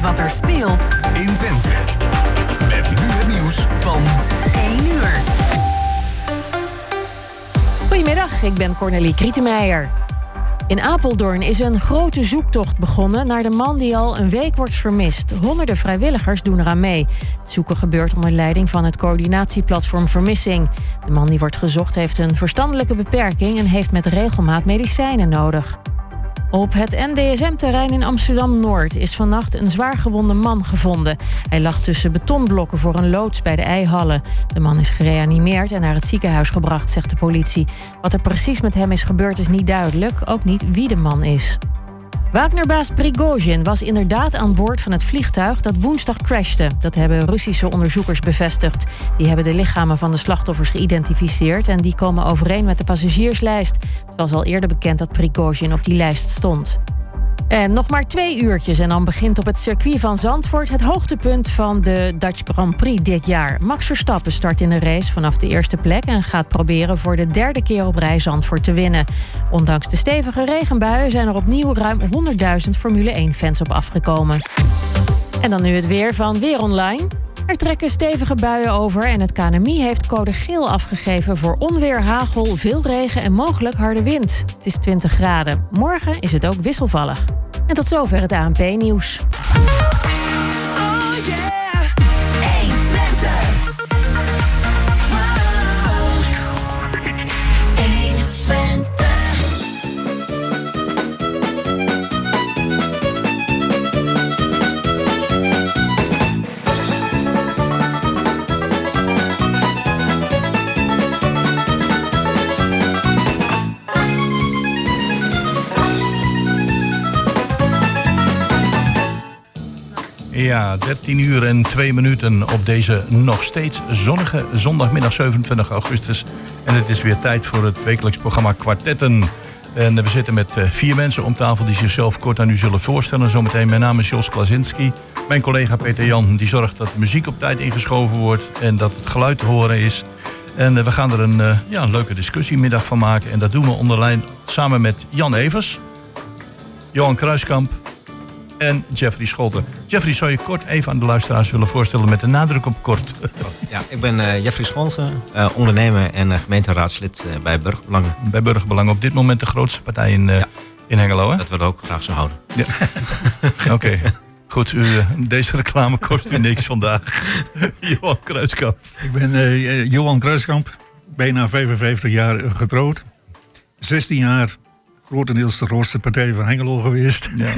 weet wat er speelt in Twente. Met nu het nieuws van 1 uur. Goedemiddag, ik ben Cornelie Krietenmeijer. In Apeldoorn is een grote zoektocht begonnen naar de man die al een week wordt vermist. Honderden vrijwilligers doen eraan mee. Het zoeken gebeurt onder leiding van het coördinatieplatform Vermissing. De man die wordt gezocht heeft een verstandelijke beperking en heeft met regelmaat medicijnen nodig. Op het NDSM-terrein in Amsterdam-Noord is vannacht een zwaargewonde man gevonden. Hij lag tussen betonblokken voor een loods bij de Eihallen. De man is gereanimeerd en naar het ziekenhuis gebracht, zegt de politie. Wat er precies met hem is gebeurd is niet duidelijk, ook niet wie de man is. Wagnerbaas Prigozhin was inderdaad aan boord van het vliegtuig dat woensdag crashte. Dat hebben Russische onderzoekers bevestigd. Die hebben de lichamen van de slachtoffers geïdentificeerd en die komen overeen met de passagierslijst. Het was al eerder bekend dat Prigozhin op die lijst stond. En nog maar twee uurtjes en dan begint op het circuit van Zandvoort het hoogtepunt van de Dutch Grand Prix dit jaar. Max Verstappen start in de race vanaf de eerste plek en gaat proberen voor de derde keer op rij Zandvoort te winnen. Ondanks de stevige regenbuien zijn er opnieuw ruim 100.000 Formule 1-fans op afgekomen. En dan nu het weer van Weer Online. Er trekken stevige buien over en het KNMI heeft code geel afgegeven voor onweer, hagel, veel regen en mogelijk harde wind. Het is 20 graden. Morgen is het ook wisselvallig. En tot zover het ANP-nieuws. Ja, 13 uur en 2 minuten op deze nog steeds zonnige zondagmiddag 27 augustus. En het is weer tijd voor het wekelijks programma Kwartetten. En we zitten met eh, vier mensen om tafel die zichzelf kort aan u zullen voorstellen. Zometeen, mijn naam is Jos Klasinski. Mijn collega Peter Jan die zorgt dat de muziek op tijd ingeschoven wordt en dat het geluid te horen is. En eh, we gaan er een, eh, ja, leuke discussiemiddag van maken. En dat doen we onder lijn samen met Jan Evers, Johan Kruiskamp en Jeffrey Scholten. Jeffrey, zou je kort even aan de luisteraars willen voorstellen met de nadruk op kort? Ja, ik ben uh, Jeffrey Scholten, uh, ondernemer en uh, gemeenteraadslid bij Burgerbelangen. Bij Burgerbelangen, op dit moment de grootste partij in, ja. in Hengelo, hè? Dat willen we ook graag zo houden. Ja. Oké. Okay. Goed, u, deze reclame kost u niks vandaag. Johan Kruiskamp. Ik ben Johan Kruiskamp, bijna 55 jaar getrouwd. 16 jaar grotendeels de grootste partij van Hengelo geweest. Ja.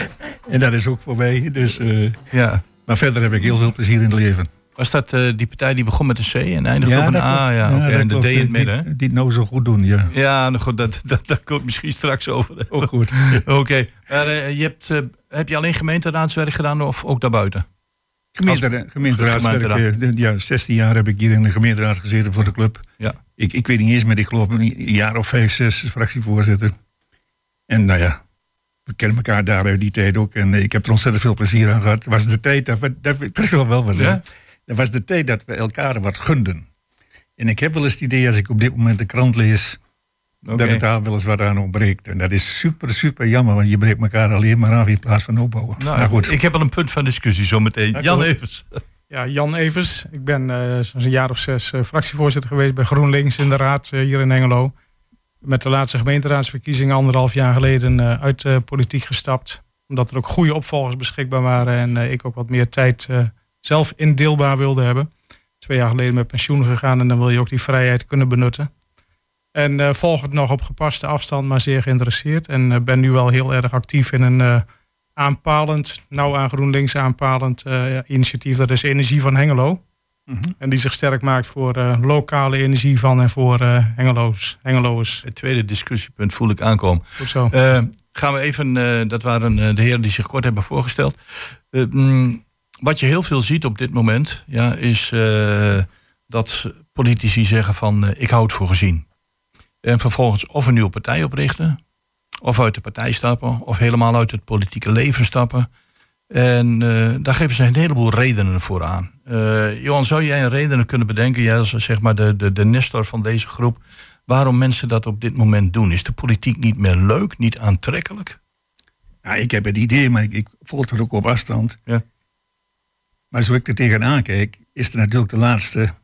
en dat is ook voorbij. Dus, uh, ja. Maar verder heb ik heel veel plezier in het leven. Was dat uh, die partij die begon met een C en eindigde ja, op een A? Ja, ja okay. en de D in het midden. Die, die het nou zo goed doen, ja. Ja, nou goed, dat, dat, dat komt misschien straks over. Ook goed. Oké. Okay. Uh, je hebt, heb je alleen gemeenteraadswerk gedaan of ook daarbuiten? Gemeentera gemeenteraadswerk. Ja, 16 jaar heb ik hier in de gemeenteraad gezeten voor de club. Ja. Ik, ik weet niet eens, maar ik geloof een jaar of vijf, zes fractievoorzitter. En nou ja, we kennen elkaar daar uit die tijd ook. En ik heb er ontzettend veel plezier aan gehad. was de tijd, dat we, dat wel wel was. Ja? Dat was de tijd dat we elkaar wat gunden. En ik heb wel eens het idee, als ik op dit moment de krant lees, okay. dat het daar wel eens wat aan ontbreekt. En dat is super, super jammer, want je breekt elkaar alleen maar af in plaats van opbouwen. Nou, goed. Ik heb al een punt van discussie zometeen. Ja, Jan Evers. Ja, Jan Evers. Ik ben uh, zo'n jaar of zes uh, fractievoorzitter geweest bij GroenLinks in de raad uh, hier in Engelo met de laatste gemeenteraadsverkiezingen anderhalf jaar geleden uh, uit de politiek gestapt. Omdat er ook goede opvolgers beschikbaar waren en uh, ik ook wat meer tijd zelf indeelbaar wilde hebben. Twee jaar geleden met pensioen gegaan en dan wil je ook die vrijheid kunnen benutten. En volg het nog op gepaste afstand, maar zeer geïnteresseerd. En ben nu wel heel erg actief in een aanpalend, nou aan GroenLinks aanpalend initiatief. Dat is Energie van Hengelo. Mhm. En die zich sterk maakt voor uh, lokale energie van en voor uh, Hengeloos, Hengeloos. Het tweede discussiepunt voel ik aankomen. Goed zo. Uh, gaan we even, dat waren de heren die zich kort hebben voorgesteld. Mm, wat je heel veel ziet op dit moment, ja, is dat politici zeggen van ik houd voor gezien. En vervolgens of een nieuwe partij oprichten, of uit de partij stappen, of helemaal uit het politieke leven stappen. En uh, daar geven ze een heleboel redenen voor aan. Uh, Johan, zou jij een redenen kunnen bedenken, jij als zeg maar de, de, de nestor van deze groep, waarom mensen dat op dit moment doen? Is de politiek niet meer leuk, niet aantrekkelijk? Ja, ik heb het idee, maar ik, ik volg het ook op afstand. Ja. Maar zo ik er tegenaan kijk, is er natuurlijk de laatste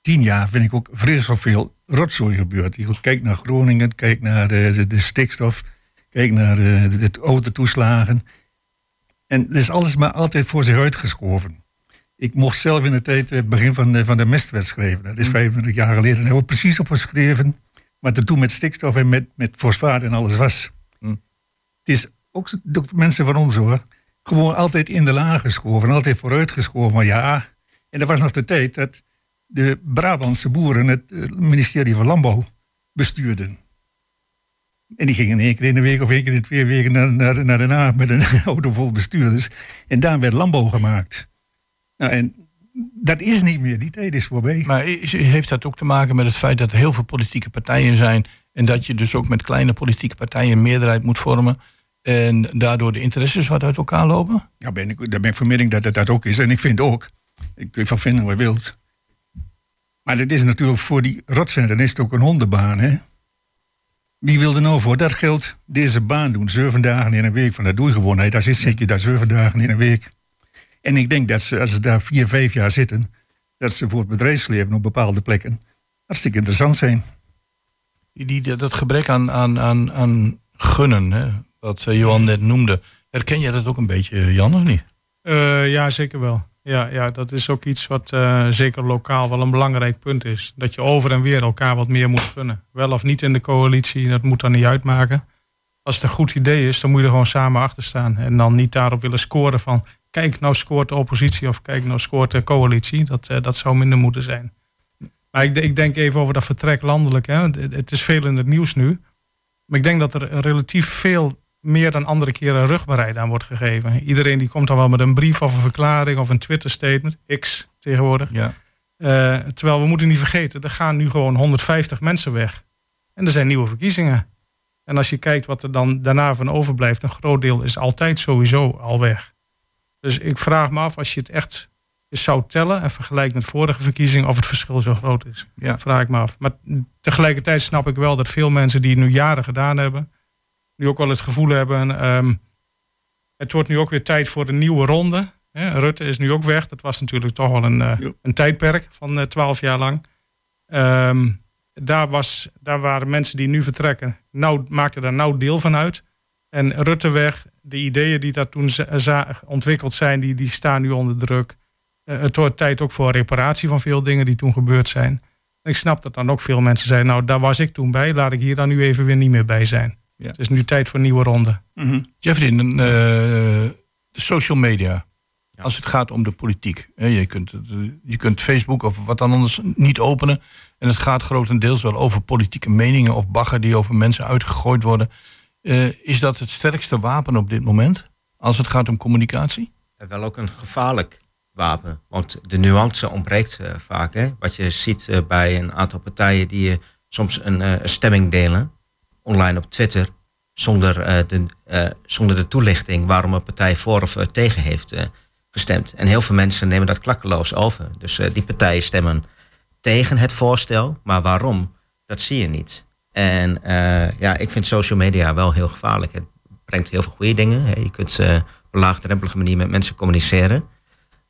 tien jaar, vind ik ook vreselijk veel rotzooi gebeurd. Je kijk naar Groningen, kijk naar de, de, stikstof, kijk naar de, de autotoeslagen. En er is alles maar altijd voor zich uitgeschoven. Ik mocht zelf in de tijd het begin van de, van de mestwet schrijven. Dat is 25 mm. jaar geleden. Daar hebben we precies op geschreven wat er toen met stikstof en met, met fosfaat en alles was. Mm. Het is ook mensen van ons hoor. Gewoon altijd in de laag geschoven, altijd vooruitgeschoven. Maar ja, en dat was nog de tijd dat de Brabantse boeren het eh, ministerie van Landbouw bestuurden. En die gingen één keer in de week of één keer in twee weken naar, naar, naar Den Haag met een auto vol bestuurders. En daar werd landbouw gemaakt. Nou, en dat is niet meer, die tijd is voorbij. Maar heeft dat ook te maken met het feit dat er heel veel politieke partijen zijn en dat je dus ook met kleine politieke partijen een meerderheid moet vormen en daardoor de interesses wat uit elkaar lopen? Ja, ben ik, daar ben ik van mening dat het dat ook is. En ik vind ook, ik kun je van vinden wat je wilt, maar het is natuurlijk voor die rotzender is het ook een hondenbaan, hè? Wie wilde nou voor dat geld deze baan doen? Zeven dagen in een week. Van dat doe je gewoon. Daar zit, je daar zeven dagen in een week. En ik denk dat ze, als ze daar vier, vijf jaar zitten, dat ze voor het bedrijfsleven op bepaalde plekken hartstikke interessant zijn. Die, dat gebrek aan, aan, aan, aan gunnen, hè, wat eh, Johan net noemde. Herken jij dat ook een beetje, Jan, of niet? Uh, ja, zeker wel. Ja, ja, dat is ook iets wat uh, zeker lokaal wel een belangrijk punt is. Dat je over en weer elkaar wat meer moet gunnen. Wel of niet in de coalitie, dat moet dan niet uitmaken. Als het een goed idee is, dan moet je er gewoon samen achter staan. En dan niet daarop willen scoren van... kijk, nou scoort de oppositie of kijk, nou scoort de coalitie. Dat, uh, dat zou minder moeten zijn. Maar ik, ik, denk even over dat vertrek landelijk. Hè. Het is veel in het nieuws nu. Maar ik denk dat er relatief veel meer dan andere keren rugbaarheid aan wordt gegeven. Iedereen die komt dan wel met een brief of een verklaring of een Twitter-statement, X tegenwoordig. Ja. Uh, terwijl we moeten niet vergeten, er gaan nu gewoon 150 mensen weg. En er zijn nieuwe verkiezingen. En als je kijkt wat er dan daarna van overblijft, een groot deel is altijd sowieso al weg. Dus ik vraag me af, als je het echt zou tellen en vergelijkt met vorige verkiezingen, of het verschil zo groot is. Ja. Vraag ik me af. Maar tegelijkertijd snap ik wel dat veel mensen die het nu jaren gedaan hebben, nu ook wel het gevoel hebben. Um, het wordt nu ook weer tijd voor een nieuwe ronde. Rutte is nu ook weg. Dat was natuurlijk toch wel een, uh, een tijdperk van uh, twaalf jaar lang. Um, daar, was, daar waren mensen die nu vertrekken, nou, maakten daar nou deel van uit. En Rutte weg, de ideeën die daar toen ontwikkeld zijn, die, die staan nu onder druk. Uh, het wordt tijd ook voor reparatie van veel dingen die toen gebeurd zijn. ik snap dat dan ook veel mensen zeggen, nou daar was ik toen bij, laat ik hier dan nu even weer niet meer bij zijn. Ja. Het is nu tijd voor een nieuwe ronde. Mm Jeffrey, uh, de social media. Als het gaat om de politiek. Je kunt, je kunt Facebook of wat dan anders niet openen. En het gaat grotendeels wel over politieke meningen of bagger die over mensen uitgegooid worden. Uh, is dat het sterkste wapen op dit moment? Als het gaat om communicatie? Wel ook een gevaarlijk wapen. Want de nuance ontbreekt uh, vaak. Hè? Wat je ziet uh, bij een aantal partijen die soms een, een stemming delen online op Twitter zonder, uh, de, uh, zonder de toelichting waarom een partij voor of uh, tegen heeft gestemd. En heel veel mensen nemen dat klakkeloos over. Dus die partijen stemmen tegen het voorstel, maar waarom, dat zie je niet. En ja, ik vind social media wel heel gevaarlijk. Het brengt heel veel goede dingen. Je kunt op een laagdrempelige manier met mensen communiceren.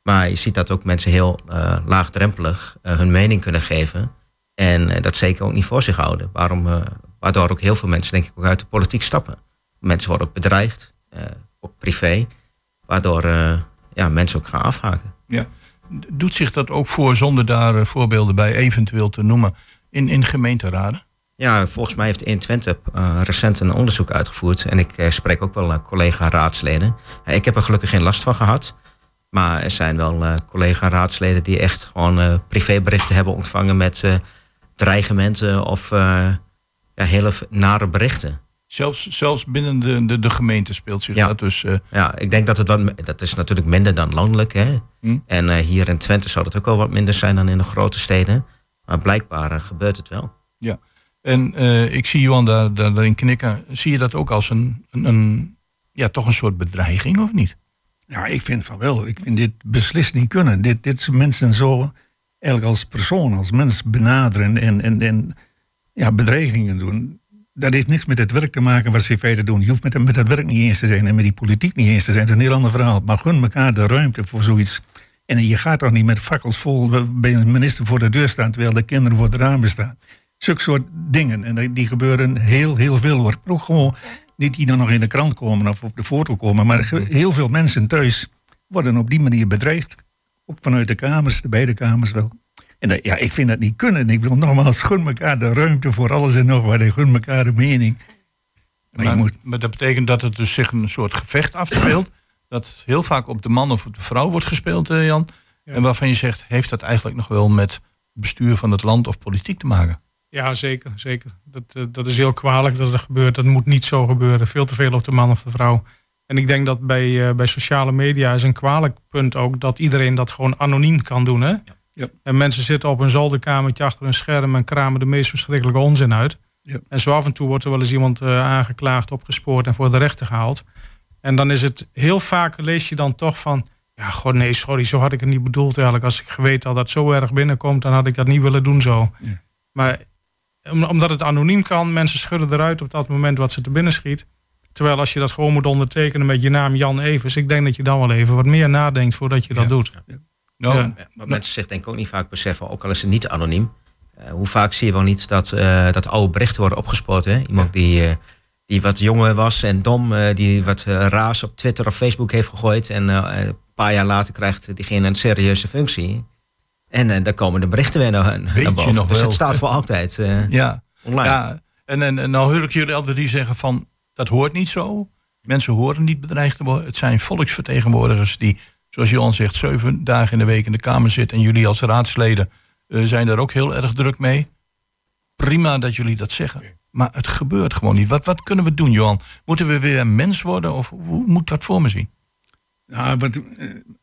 Maar je ziet dat ook mensen heel laagdrempelig hun mening kunnen geven. En dat zeker ook niet voor zich houden. Waarom, Waardoor ook heel veel mensen denk ik ook uit de politiek stappen. Mensen worden ook bedreigd, uh, ook privé. Waardoor uh, ja, mensen ook gaan afhaken. Ja. Doet zich dat ook voor, zonder daar uh, voorbeelden bij eventueel te noemen, in, in gemeenteraden? Ja, volgens mij heeft 120 recent een onderzoek uitgevoerd. En ik spreek ook wel collega-raadsleden. ik heb er gelukkig geen last van gehad. Maar er zijn wel collega-raadsleden die echt gewoon privéberichten hebben ontvangen met dreigementen of ja, hele nare berichten. Zelfs, zelfs binnen de, de, de gemeente speelt zich ja. dat dus. Uh... Ja, ik denk dat het wat. Dat is natuurlijk minder dan landelijk. Hè? Hm? En uh, hier in Twente zou het ook wel wat minder zijn dan in de grote steden. Maar blijkbaar uh, gebeurt het wel. Ja. En ik zie Johan daar, daar, daarin knikken. Zie je dat ook als een, een, een, ja, toch een soort bedreiging, of niet? Ja, ik vind van wel. Ik vind dit beslist niet kunnen. Dit, dit mensen zo eigenlijk als persoon, als mens benaderen en, en, en ja, bedreigingen doen. dat heeft niks met het werk te maken wat ze feite doen. Je hoeft met, met dat werk niet eens te zijn en met die politiek niet eens te zijn. Dat is een heel ander verhaal. Maar gun elkaar de ruimte voor zoiets. En je gaat toch niet met fakkels vol bij een minister voor de deur staan... terwijl de kinderen voor het raam staan. Zulke soort dingen. En die gebeuren heel, heel veel. Hoor. Ook gewoon niet die dan nog in de krant komen of op de foto komen. Maar heel veel mensen thuis worden op die manier bedreigd. Ook vanuit de kamers, de beide kamers wel. En dat, ja, ik vind dat niet kunnen. Ik wil nogmaals, gun elkaar de ruimte voor alles en nog wat. En gun elkaar de mening. Maar, moet... maar, dat betekent dat het dus zich een soort gevecht afspeelt. dat heel vaak op de man of op de vrouw wordt gespeeld, eh, Jan. En waarvan je zegt, heeft dat eigenlijk nog wel met bestuur van het land of politiek te maken? Ja, zeker. zeker. Dat, eh, dat is heel kwalijk dat het gebeurt. Dat moet niet zo gebeuren. Veel te veel op de man of de vrouw. En ik denk dat bij, uh, bij sociale media is een kwalijk punt ook dat iedereen dat gewoon anoniem kan doen. Hè? Ja. En mensen zitten op een zolderkamertje achter een scherm en kramen de meest verschrikkelijke onzin uit. Ja. En zo af en toe wordt er wel eens iemand uh, aangeklaagd, opgespoord en voor de rechter gehaald. En dan is het heel vaak lees je dan toch van. Ja, god nee, sorry, zo had ik het niet bedoeld eigenlijk. Als ik geweten had dat zo erg binnenkomt, dan had ik dat niet willen doen zo. Ja. Maar omdat het anoniem kan, mensen schudden eruit op dat moment wat ze te binnen schiet. Terwijl als je dat gewoon moet ondertekenen met je naam Jan Evers, ik denk dat je dan wel even wat meer nadenkt voordat je dat doet. Ja. Ja. Wat mensen zich denk ik ook niet vaak beseffen, ook al is het niet anoniem. Uh, hoe vaak zie je wel niet dat, uh, dat oude berichten worden opgespoten. Hè? Iemand die, uh, die wat jonger was en dom, die wat raas op Twitter of Facebook heeft gegooid. En een paar jaar later krijgt diegene een serieuze functie. En uh, daar komen de berichten weer naar, naar Weet boven. Je nog dus wel. het staat voor altijd uh, ja. online. Ja. En, en, en nou hoor ik jullie altijd die zeggen van, dat hoort niet zo. Mensen horen niet bedreigd te worden. Het zijn volksvertegenwoordigers die, zoals Johan zegt, zeven dagen in de week in de Kamer zitten. En jullie als raadsleden uh, zijn daar ook heel erg druk mee. Prima dat jullie dat zeggen. Maar het gebeurt gewoon niet. Wat, wat kunnen we doen, Johan? Moeten we weer een mens worden? Of hoe moet dat voor me zien? Nou, wat,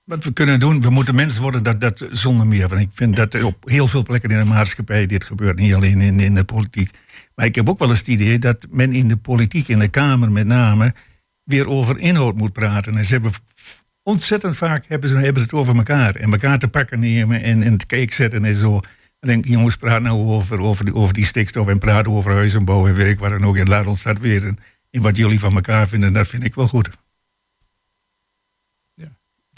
wat, we kunnen doen, we moeten mensen worden dat, dat zonder meer. Want ik vind dat op heel veel plekken in de maatschappij dit gebeurt, niet alleen in, in de politiek. Maar ik heb ook wel eens het idee dat men in de politiek, in de Kamer met name, weer over inhoud moet praten. En ze hebben ontzettend vaak hebben ze, hebben het over elkaar. En elkaar te pakken nemen en, en te kijken zetten en zo. Ik denk, jongens, praat nou over, over, die, over die stikstof en praat over huizenbouw en werk, waar dan ook. En laat ons dat weer. En wat jullie van elkaar vinden, dat vind ik wel goed.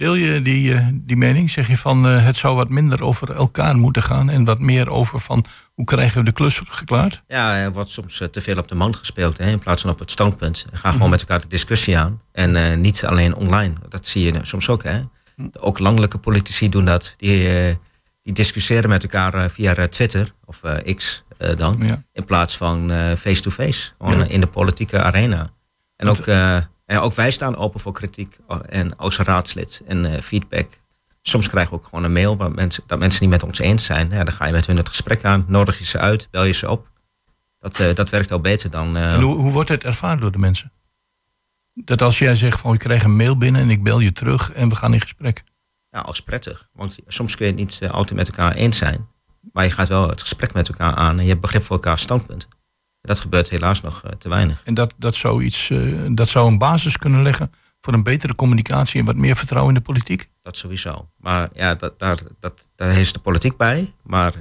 Deel je die, uh, die mening? Zeg je van uh, het zou wat minder over elkaar moeten gaan en wat meer over van hoe krijgen we de klus geklaard? Ja, er wordt soms uh, te veel op de man gespeeld hè, in plaats van op het standpunt. Ga gewoon mm -hmm. met elkaar de discussie aan en niet alleen online. Dat zie je soms ook. Hè. Mm. Ook landelijke politici doen dat. Die, die discussiëren met elkaar via Twitter of X dan, ja. in plaats van face-to-face, gewoon ja. in de politieke arena. En ook en ook wij staan open voor kritiek oh, en als raadslid en uh, feedback. Soms krijgen we ook gewoon een mail waar mensen, dat mensen niet met ons eens zijn. Ja, dan ga je met hun het gesprek aan, nodig je ze uit, bel je ze op. Dat, uh, dat werkt al beter dan. En hoe, hoe wordt het ervaren door de mensen? Dat als jij zegt van ik krijg een mail binnen en ik bel je terug en we gaan in gesprek. Ja, als prettig. Want soms kun je het niet altijd met elkaar eens zijn. Maar je gaat wel het gesprek met elkaar aan en je hebt begrip voor elkaar standpunt. Dat gebeurt helaas nog te weinig. En dat, dat, zou iets, uh, dat zou een basis kunnen leggen voor een betere communicatie en wat meer vertrouwen in de politiek? Dat sowieso. Maar ja, dat, daar, dat, daar is de politiek bij. Maar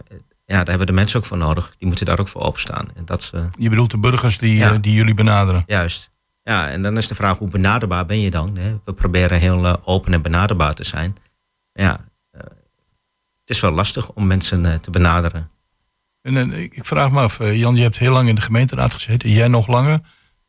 ja, daar hebben we de mensen ook voor nodig. Die moeten daar ook voor openstaan. En dat, uh... Je bedoelt de burgers die, ja. uh, die jullie benaderen? Juist. Ja, en dan is de vraag hoe benaderbaar ben je dan? Hè? We proberen heel open en benaderbaar te zijn. Ja, het is wel lastig om mensen te benaderen. En, en, ik vraag me af, Jan, je hebt heel lang in de gemeenteraad gezeten, jij nog langer.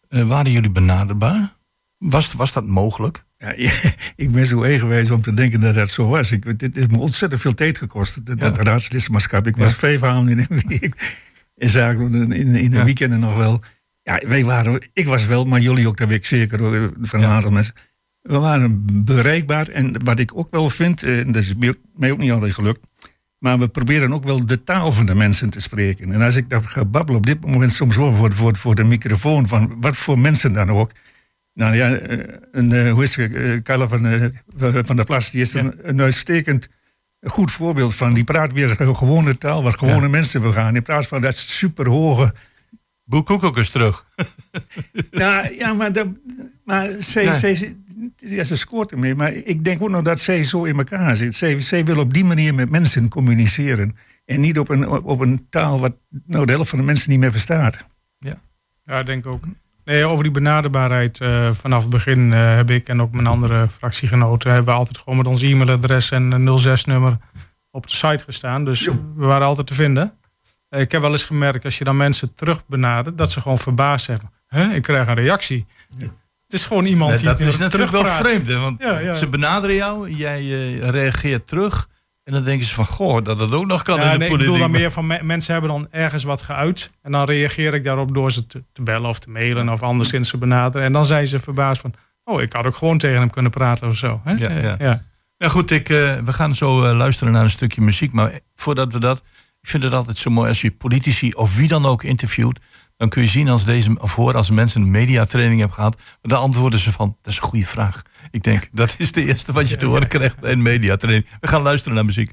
Uh, waren jullie benaderbaar? Was, was dat mogelijk? Ja, ik ben zo eigenwijs om te denken dat dat zo was. Ik, dit heeft me ontzettend veel tijd gekost, dat, ja. dat raadslidmaatschap. Ik was vijf avonden in een week. Zaken in, in, in een ja. weekend nog wel. Ja, wij waren, ik was wel, maar jullie ook, dat weet ik zeker van een aantal mensen. We waren bereikbaar. En wat ik ook wel vind, en dat is mij ook niet altijd gelukt maar we proberen ook wel de taal van de mensen te spreken. En als ik dat ga babbelen op dit moment soms wel voor, voor, voor de microfoon, van wat voor mensen dan ook. Nou ja, een, hoe is het, Carla van, van der Plas, die is een, een uitstekend goed voorbeeld van. Die praat weer gewone taal, waar gewone ja. mensen wil gaan. In plaats van dat superhoge... Boek ook eens terug. nou, ja, maar, dat, maar zij, ja, ze scoort ermee. Maar ik denk ook nog dat zij zo in elkaar zit. Zij wil op die manier met mensen communiceren. En niet op een, op een taal wat nou, de helft van de mensen niet meer verstaat. Ja. Ja, ik denk ook. Nee, over die benaderbaarheid. Uh, vanaf het begin uh, heb ik en ook mijn andere fractiegenoten... hebben altijd gewoon met ons e-mailadres en 06-nummer op de site gestaan. Dus we waren altijd te vinden. Uh, ik heb wel eens gemerkt, als je dan mensen terug benadert... dat ze gewoon verbaasd zijn. Huh? Ik krijg een reactie. Ja. Het is gewoon iemand die Dat is natuurlijk wel vreemd, hè? Want ja, ja. ze benaderen jou, jij reageert terug... En dan denken ze van, goh, dat dat ook nog kan in de nee, politiek. Ik bedoel dan meer van, mensen hebben dan ergens wat geuit. En dan reageer ik daarop door ze te, te bellen of te mailen of anderszins te benaderen. En dan zijn ze verbaasd van, oh, ik had ook gewoon tegen hem kunnen praten of zo. Hè? Ja, ja. ja. Nou goed, ik, uh, we gaan zo uh, luisteren naar een stukje muziek. Maar voordat we dat, ik vind het altijd zo mooi als je politici of wie dan ook interviewt dan kun je zien als deze, of horen als mensen een mediatraining hebben gehad, dan antwoorden ze van, dat is een goede vraag. Ik denk, dat is de eerste wat je te horen krijgt bij een mediatraining. We gaan luisteren naar muziek.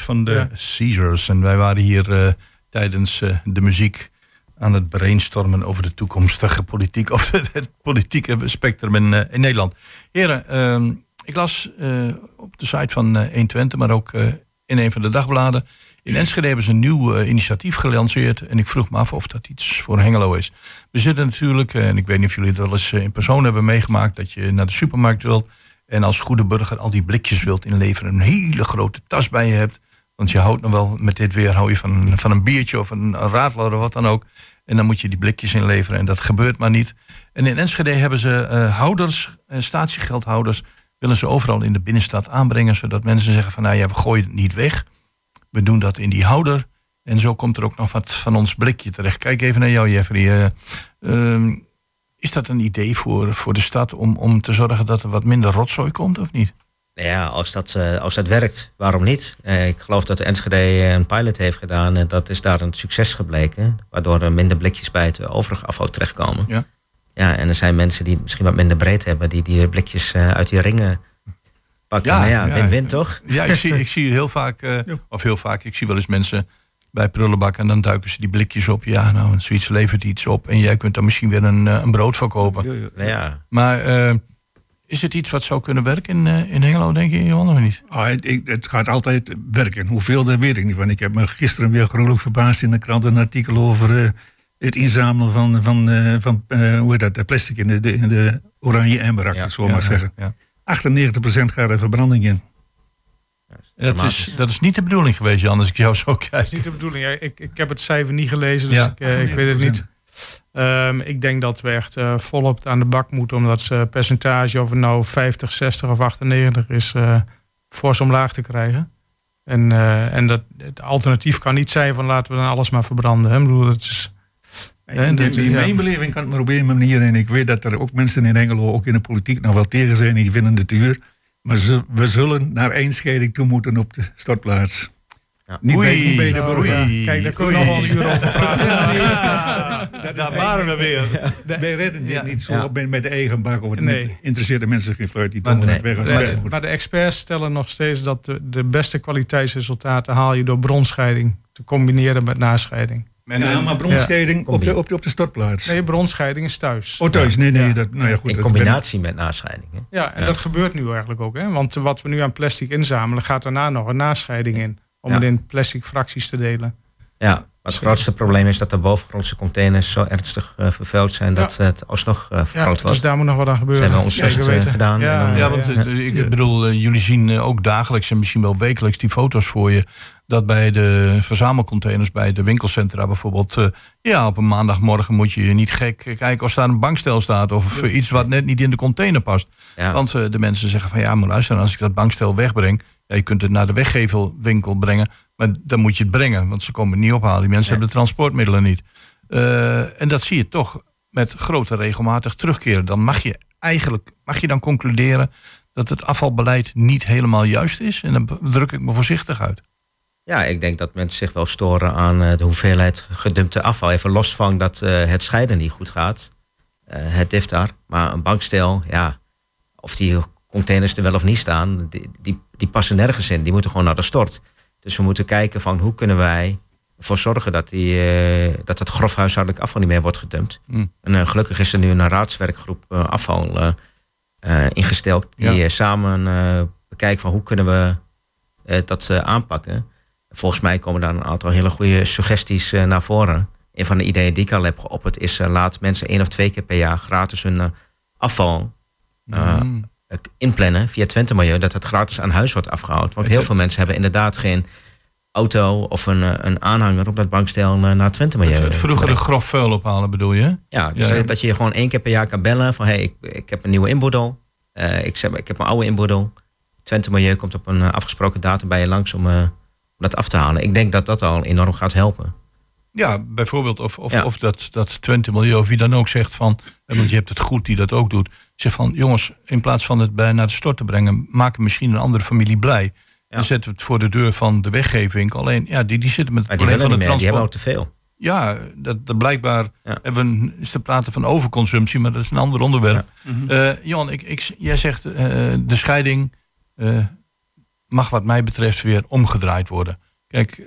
Van de Caesars. En wij waren hier uh, tijdens uh, de muziek aan het brainstormen over de toekomstige politiek, of het, politieke spectrum in, uh, in Nederland. Heren, ehm, ik las op de site van 120, maar ook in een van de dagbladen. In Enschede hebben ze een nieuw initiatief gelanceerd. En ik vroeg me af of dat iets voor Hengelo is. We zitten natuurlijk, en ik weet niet of jullie het wel eens in persoon hebben meegemaakt, dat je naar de supermarkt wilt. En als goede burger al die blikjes wilt inleveren. Een hele grote tas bij je hebt. Want je houdt nog wel, met dit weer hou je van, van een biertje of een, een of wat dan ook. En dan moet je die blikjes inleveren en dat gebeurt maar niet. En in Enschede hebben ze uh, houders, uh, statiegeldhouders, willen ze overal in de binnenstad aanbrengen. Zodat mensen zeggen van nou ja, we gooien het niet weg. We doen dat in die houder. En zo komt er ook nog wat van ons blikje terecht. Kijk even naar jou Jeffrey. Uh, is dat een idee voor, voor de stad om, om te zorgen dat er wat minder rotzooi komt of niet? Nou ja, als dat, uh, als dat werkt, waarom niet? Uh, ik geloof dat de Enschede een pilot heeft gedaan en dat is daar een succes gebleken. Waardoor er minder blikjes bij het overige afval terechtkomen. Ja. Ja, en er zijn mensen die misschien wat minder breed hebben, die die blikjes uit die ringen pakken. Ja, nou ja, win-win toch? Ja, ik zie, ik zie heel vaak, of heel vaak, ik zie wel eens mensen bij prullenbak en dan duiken ze die blikjes op. Ja, nou, zoiets levert iets op en jij kunt dan misschien weer een, een brood verkopen. Ja. Maar is het iets wat zou kunnen werken in, uh, in Hengelo, denk je, Johan, of niet? Oh, het, het, gaat altijd werken. Hoeveel, dat weet ik niet. Want ik heb me gisteren weer gruwelijk verbaasd in de krant een artikel over uh, het inzamelen van, van, van hoe heet dat, plastic in de, de, in de oranje emmer, ja, zo ja, maar zeggen. Ja, 98% gaat er verbranding in. Dat is, dat is niet de bedoeling geweest, Jan, als ik jou zo kijk. Dat is niet de bedoeling. Ik, ik heb het cijfer niet gelezen, dus ik, ik weet het niet. Um, ik denk dat we echt uh, volop aan de bak moeten, omdat ze percentage, of het nou 50, 60 of 98 is, uh, fors omlaag te krijgen. En, uh, en dat, het alternatief kan niet zijn van laten we dan alles maar verbranden. Hè? Ik bedoel, het is, in, in, in mijn beleving kan het maar op één manier. En ik weet dat er ook mensen in Engelo, ook in de politiek, nog wel tegen zijn. Die vinden het duur. Maar ze, we zullen naar één scheiding toe moeten op de startplaats. Ja. Niet, bij, niet bij de burger. Kijk, daar kunnen we nog wel een uur over praten. ja, daar waren we weer. Wij redden dit niet zo met de eigen bak. Of het nee. interesseert de mensen geen fluit. Die nee. het weg als maar, maar de experts stellen nog steeds dat de, de beste kwaliteitsresultaten haal je door bronscheiding te combineren met nascheiding. Ja, maar bronscheiding op de, op, de, op de stortplaats. Nee, bronscheiding is thuis. Oh, thuis. Nee, nee. Dat, nou ja, goed, In combinatie met nascheiding. Hè? Ja, en dat gebeurt nu eigenlijk ook. Hè? Want wat we nu aan plastic inzamelen, gaat daarna nog een nascheiding in om het in plastic fracties te delen. Ja, maar het grootste probleem is dat de bovengrondse containers zo ernstig uh, vervuild zijn dat het alsnog uh, ja, wordt. Dus daar moet nog wat aan gebeuren. Ze hebben ons best uh, gedaan. Ja, dan, ja want ik bedoel, jullie zien ook dagelijks en misschien wel wekelijks die foto's voor je. Dat bij de verzamelcontainers, bij de winkelcentra bijvoorbeeld. ja, op een maandagmorgen moet je niet gek kijken of daar een bankstel staat. Of iets wat net niet in de container past. Want de mensen zeggen van ja, maar luister, als ik dat bankstel wegbreng ja, je kunt het naar de weggevelwinkel brengen, maar dan moet je het brengen, want ze komen het niet ophalen. Die mensen hebben de transportmiddelen niet. Uh, en dat zie je toch met grote regelmatig terugkeren. Dan mag je eigenlijk mag je dan concluderen dat het afvalbeleid niet helemaal juist is. En dan druk ik me voorzichtig uit. Ja, ik denk dat mensen zich wel storen aan uh, de hoeveelheid gedumpte afval. Even los van dat uh, het scheiden niet goed gaat. het heeft daar. Maar een bankstel, ja, of die containers er wel of niet staan, die, die, die, passen nergens in. Die moeten gewoon naar de stort. Dus we moeten kijken van hoe kunnen wij ervoor zorgen dat, die, uh, dat het grof huishoudelijk afval niet meer wordt gedumpt. Mm. En uh, gelukkig is er nu een raadswerkgroep uh, afval ingesteld die samen bekijkt van hoe kunnen we dat aanpakken. Volgens mij komen daar een aantal hele goede suggesties naar voren. Een van de ideeën die ik al heb geopperd is laat mensen één of twee keer per jaar gratis hun afval mm inplannen via Twente Milieu, dat het gratis aan huis wordt afgehaald. Want heel veel mensen hebben inderdaad geen auto of een, eh, een aanhanger op dat bankstel eh, naar Twente Milieu. Het, het vroegere grof vuil ophalen bedoel je? Ja, dus ja. dat je gewoon één keer per jaar kan bellen van hé, hey, ik, ik heb een nieuwe inboedel. Uh, ik, heb, ik heb mijn oude inboedel. Twente Milieu komt op een afgesproken datum bij je langs om, om dat af te halen. Ik denk dat dat al enorm gaat helpen. Ja, bijvoorbeeld of, of, of dat, dat Twente Milieu of wie dan ook zegt van... want je hebt het goed die dat ook doet. Zeg van, jongens, in plaats van het bij naar de stort te brengen... maken misschien een andere familie blij. En zetten we het voor de deur van de weggeving. Alleen, ja, die, die zitten met het probleem van de transport. Die hebben ook te veel. Ja, dat, dat blijkbaar ja. hebben is te praten van overconsumptie, maar dat is een ander onderwerp. Ja. uh, Johan, ik, ik, jij zegt uh, de scheiding uh, mag wat mij betreft weer omgedraaid worden. Kijk, uh,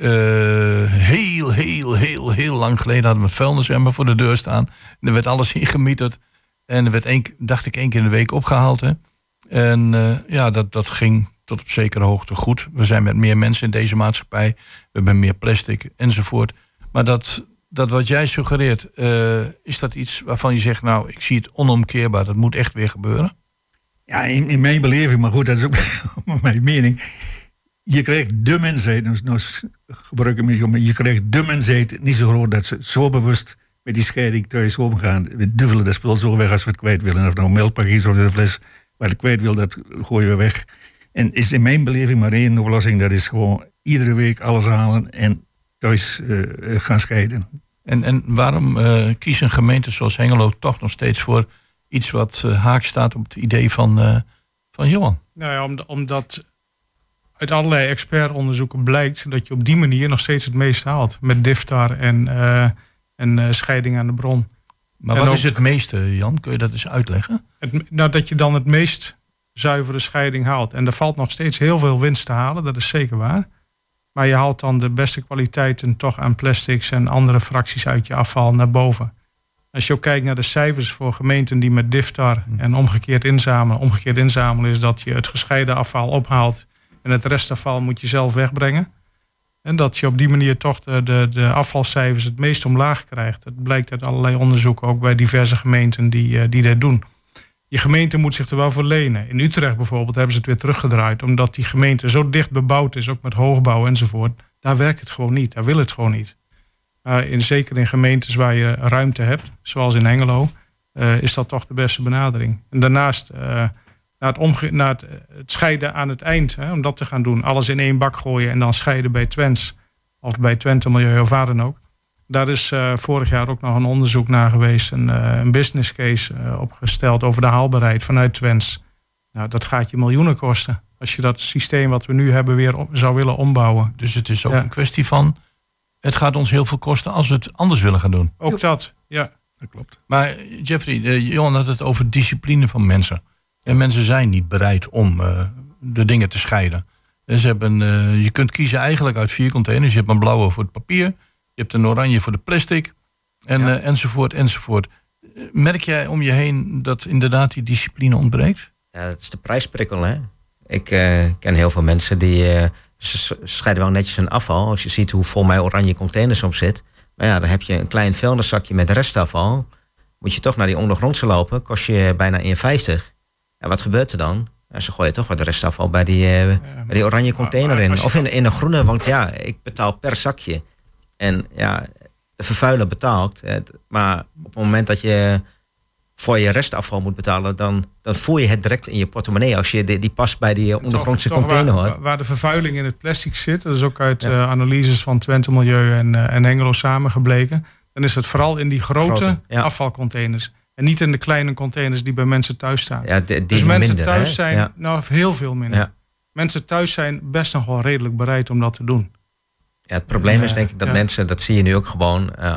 heel, heel, heel, heel lang geleden hadden we een vuilnisemmer voor de deur staan. En er werd alles ingemieterd. En er werd één, dacht ik, één keer in de week opgehaald. Hè. En uh, ja, dat, dat ging tot op zekere hoogte goed. We zijn met meer mensen in deze maatschappij. We hebben meer plastic enzovoort. Maar dat, dat wat jij suggereert, uh, is dat iets waarvan je zegt... nou, ik zie het onomkeerbaar, dat moet echt weer gebeuren? Ja, in, in mijn beleving, maar goed, dat is ook mijn mening je krijgt de mensheid, nou, nou gebruik ik me je krijgt de mensheid niet zo groot dat ze zo bewust met die scheiding thuis omgaan. We duffelen dat spul zo weg als we het kwijt willen. Of nou een melkpak is of een fles waar het kwijt wil, dat gooien we weg. En is in mijn beleving maar één oplossing, dat is gewoon iedere week alles halen en thuis uh, gaan scheiden. En, en waarom uh, kiezen gemeenten zoals Hengelo toch nog steeds voor iets wat uh, haak staat op het idee van, uh, van Johan? Nou ja, omdat uit allerlei expertonderzoeken blijkt dat je op die manier nog steeds het meeste haalt. Met diftar en, en scheiding aan de bron. Maar wat is het meeste, Jan? Kun je dat eens uitleggen? Het, nou, dat je dan het meest zuivere scheiding haalt. En er valt nog steeds heel veel winst te halen, dat is zeker waar. Maar je haalt dan de beste kwaliteiten toch aan plastics en andere fracties uit je afval naar boven. Als je ook kijkt naar de cijfers voor gemeenten die met diftar en omgekeerd inzamelen. Omgekeerd inzamelen is dat je het gescheiden afval ophaalt en het restafval moet je zelf wegbrengen. En dat je op die manier toch de, de, afvalcijfers het meest omlaag krijgt. Dat blijkt uit allerlei onderzoeken, ook bij diverse gemeenten die, eh, die dat doen. Je gemeente moet zich er wel voor lenen. In Utrecht bijvoorbeeld hebben ze het weer teruggedraaid. Omdat die gemeente zo dicht bebouwd is, ook met hoogbouw enzovoort. Daar werkt het gewoon niet. Daar wil het gewoon niet. Uh, in, zeker in gemeentes waar je ruimte hebt, zoals in Hengelo, uh, is dat toch de beste benadering. En daarnaast, uh, naar, het, naar het, het, scheiden aan het eind, hè, om dat te gaan doen. Alles in één bak gooien en dan scheiden bij Twents. Of bij Twente Milieu of waar dan ook. Daar is uh, vorig jaar ook nog een onderzoek naar geweest, een, uh, een business case uh, opgesteld over de haalbaarheid vanuit Twens. Nou, dat gaat je miljoenen kosten als je dat systeem wat we nu hebben weer om, zou willen ombouwen. Dus het is ook ja. een kwestie van, het gaat ons heel veel kosten als we het anders willen gaan doen. Ook dat, ja. Dat klopt. Maar Jeffrey, Johan had het over discipline van mensen. En mensen zijn niet bereid om de dingen te scheiden. En ze hebben, je kunt kiezen eigenlijk uit vier containers. Je hebt een blauwe voor het papier je hebt een oranje voor de plastic. En, ja. uh, enzovoort, enzovoort. Merk jij om je heen dat inderdaad die discipline ontbreekt? Ja, het is de prijsprikkel, hè. Ik uh, ken heel veel mensen die uh, scheiden wel netjes hun afval. Als je ziet hoe vol mijn oranje container soms zit. Maar ja, dan heb je een klein vuilniszakje met restafval. Moet je toch naar die ondergrondse lopen. Kost je bijna 1,50. En wat gebeurt er dan? Ja, ze gooien toch wat restafval bij die, uh, ja, bij die oranje container in. Of in, in een groene, want ja, ik betaal per zakje. En ja, de vervuiler betaalt. Maar op het moment dat je voor je restafval moet betalen, dan, dan voel je het direct in je portemonnee als je die, die pas bij die ondergrondse toch, container hoort. Waar, de vervuiling in het plastic zit, dat is ook uit ja. uh, analyses van Twente Milieu en, uh, en Hengelo samengebleken. Dan is het vooral in die grote, grote ja. afvalcontainers. En niet in de kleine containers die bij mensen thuis staan. Ja, die dus mensen minder, thuis hè? zijn, nou heel veel minder. Mensen thuis zijn best nog wel redelijk bereid om dat te doen. Ja, het probleem is denk ik dat ja. mensen, dat zie je nu ook gewoon. Uh,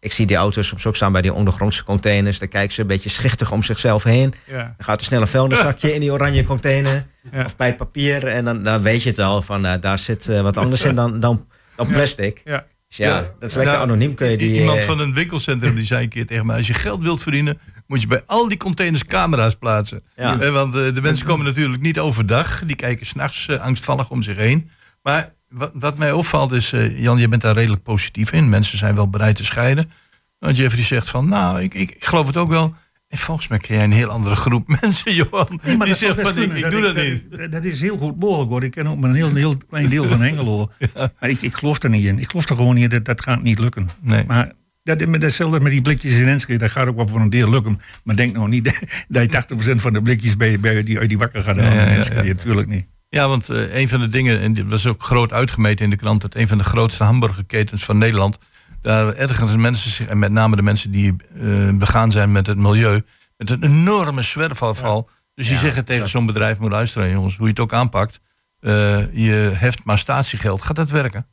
ik zie die auto's soms ook staan bij die ondergrondse containers. Dan kijken ze een beetje schichtig om zichzelf heen. Ja. Dan gaat er snel een vuilniszakje in die oranje container. Ja. Of bij het papier. En dan, dan weet je het al van uh, daar zit uh, wat anders in dan, dan, dan plastic. Ja. Dus ja, dat is lekker nou, anoniem. Kun je die, iemand van een winkelcentrum die zei een keer tegen mij: als je geld wilt verdienen, moet je bij al die containers camera's plaatsen. Ja. want de mensen komen natuurlijk niet overdag. Die kijken s'nachts angstvallig om zich heen. Maar wat, wat, mij opvalt is, Jan, je bent daar redelijk positief in. Mensen zijn wel bereid te scheiden. Want Jeffrey zegt van, nou, ik, ik, ik geloof het ook wel. En volgens mij ken jij een heel andere groep mensen, Johan. Nee, maar die zegt van, ik, ik doe dat, dat niet. Dat, dat, is heel goed mogelijk hoor. Ik ken ook maar een heel, heel klein deel van Hengelo. ja. Maar ik, ik geloof er niet in. Ik geloof er gewoon niet in. Dat, dat gaat niet lukken. Nee. Maar dat, datzelfde met die blikjes in Enschede, dat gaat ook wel voor een deel lukken. Maar denk nou niet dat je 80% van de blikjes bij, bij die, uit die bakken gaat halen ja, in Enschede. Natuurlijk niet. Ja, want uh, een van de dingen, en dit was ook groot uitgemeten in de krant, dat een van de grootste hamburgerketens van Nederland, daar ergens mensen zich, en met name de mensen die uh, begaan zijn met het milieu, met een enorme zwerfafval. Ja. Dus die ja, zeggen tegen zo'n bedrijf, moet luisteren jongens, hoe je het ook aanpakt, uh, je heft maar statiegeld. Gaat dat werken?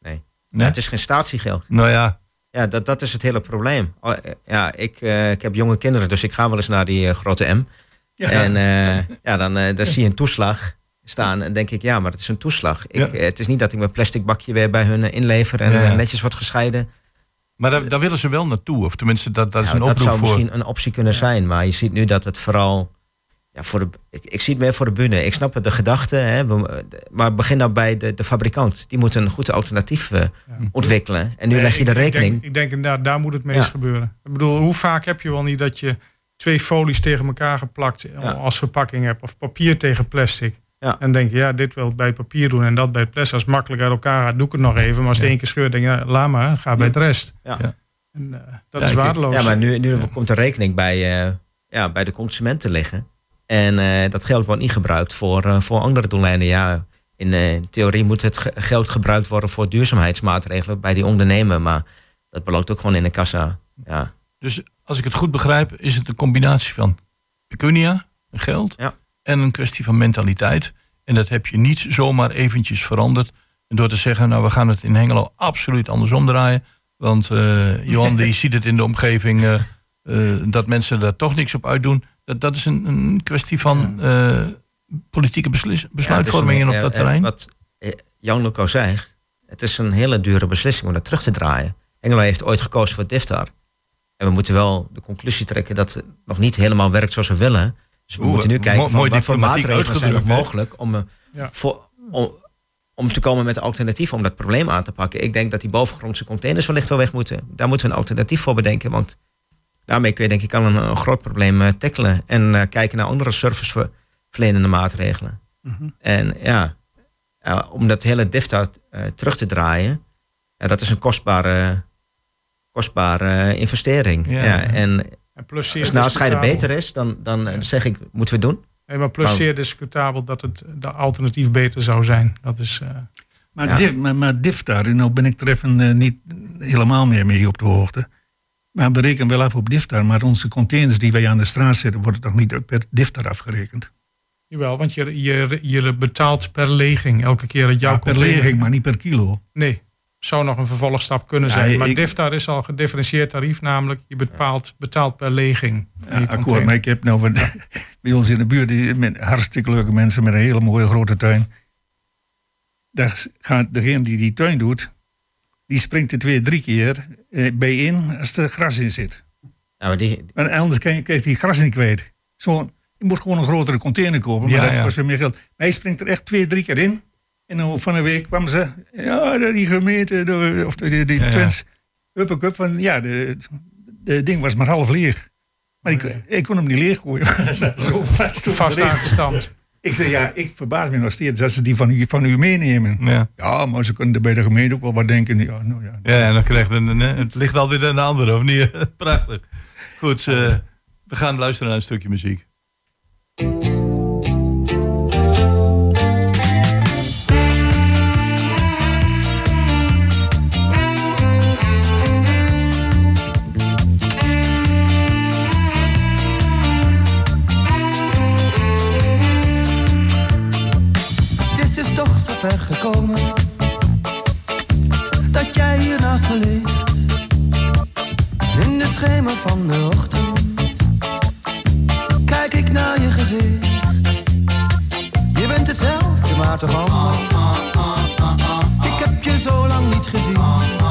Nee, nee? Het is geen statiegeld. Nou ja. Ja, dat, dat is het hele probleem. Oh, ja, ik, ik heb jonge kinderen, dus ik ga wel eens naar die grote M. Ja. En ja, dan, dan zie je een toeslag staan. En denk ik, ja, maar het is een toeslag. Ik, ja. Het is niet dat ik mijn plastic bakje weer bij hun inlever en ja. netjes wordt gescheiden. Maar daar, daar, willen ze wel naartoe. Of tenminste, dat, dat is een oproep Dat zou voor... misschien een optie kunnen zijn. Maar je ziet nu dat het vooral... Ja, voor de, ik, ik zie het meer voor de bühne. Ik snap het, de gedachte. Hè, maar begin dan bij de, de fabrikant. Die moet een goed alternatief uh, ontwikkelen. En nu nee, leg je de rekening. Ik denk, ik denk inderdaad, daar moet het meest gebeuren. Ik bedoel, hoe vaak heb je wel niet dat je twee folies tegen elkaar geplakt als verpakking hebt. Of papier tegen plastic. Ja. En denk je, ja, dit wil bij papier doen en dat bij het. Als het makkelijk uit elkaar gaat, doe ik het nog even. Maar als het één keer scheurt, denk je, ja, laat maar, ga bij het rest. Ja. En, uh, dat is waardeloos. Ja, maar nu, nu komt de rekening bij, uh, ja, bij de consument te liggen. En uh, dat geld wordt niet gebruikt voor, voor andere doeleinden. Ja, in theorie moet het geld gebruikt worden voor duurzaamheidsmaatregelen bij die ondernemer. Maar dat belooft ook gewoon in de kassa. Ja. Dus als ik het goed begrijp, is het een combinatie van pecunia, geld, Ja. En een kwestie van mentaliteit. En dat heb je niet zomaar eventjes veranderd. En door te zeggen, nou we gaan het in Hengelo absoluut andersom draaien. Want eh, Johan die ziet het in de omgeving eh, eh, dat mensen daar toch niks op uitdoen. Dat, dat is een, een kwestie van politieke beslis- besluitvormingen Ja, op dat terrein. Wat Jan Luco zegt, het is een hele dure beslissing om dat terug te draaien. Engelo heeft ooit gekozen voor Diftar. En we moeten wel de conclusie trekken dat het nog niet helemaal werkt zoals we willen. Dus we Oeh, moeten nu kijken mooi- van mooi wat voor maatregelen zijn nog mogelijk om, eh, Ja. voor, om, om te komen met een alternatief om dat probleem aan te pakken. Ik denk dat die bovengrondse containers wellicht wel weg moeten. Daar moeten we een alternatief voor bedenken. Want daarmee kun je denk ik al een, een groot probleem eh, tackelen. En eh, kijken naar andere serviceverlenende maatregelen. Mhm. En ja, om dat hele DIFTA eh, terug te draaien, dat is een kostbare, kostbare investering. Ja. Ja. en En plus zeer als nou scheiden beter is, dan, dan eh, Ja. zeg ik, moeten we het doen. Nee, maar plus Nou. zeer discutabel dat het de alternatief beter zou zijn. Dat is, eh, Maar, Ja. Dif, maar, maar Diftar, en nou ben ik er even eh, niet helemaal meer mee op de hoogte. Maar we rekenen wel af op Diftar, maar onze containers die wij aan de straat zetten, worden toch niet per Diftar afgerekend? jawel, want je, je, je betaalt per leging elke keer dat jouw Ja, per container- leging, maar niet per kilo. Nee, zou nog een vervolgstap kunnen Ja, zijn. maar ik- DIFTAR is al gedifferentieerd tarief, namelijk je betaalt, betaalt per leging. Ja, akkoord, maar ik heb nou van- bij ons in de buurt die, met hartstikke leuke mensen met een hele mooie grote tuin. Daar gaat degene die die tuin doet, die springt er twee, drie keer eh, bij in als er gras in zit. Ja, maar die, Maar anders kan je, krijgt hij gras niet kwijt. Zo, je moet gewoon een grotere container kopen, maar Ja, dat ja. kost weer meer geld. Maar hij springt er echt twee, drie keer in. En dan van een week kwam ze, ja, die gemeente, de, of de, die, die Ja. Twents, up, up, van, ja, de, de ding was maar half leeg. Maar ik, ik kon hem niet leeg gooien. Hij zat zo vast. Vast aangestampt. Ik zei, ja, ik verbaas me nog steeds dat ze die van u, van u meenemen. Ja. Ja, maar ze kunnen er bij de gemeente ook wel wat denken. Ja, nou ja. Ja, en dan krijgt een, een- het ligt altijd aan de andere, of niet? Prachtig. Goed, eh, we gaan luisteren naar een stukje muziek. Gekomen dat jij hier naast me ligt. In de schemer van de ochtend kijk ik naar je gezicht. Je bent hetzelfde, maar toch anders. Ik heb je zo lang niet gezien.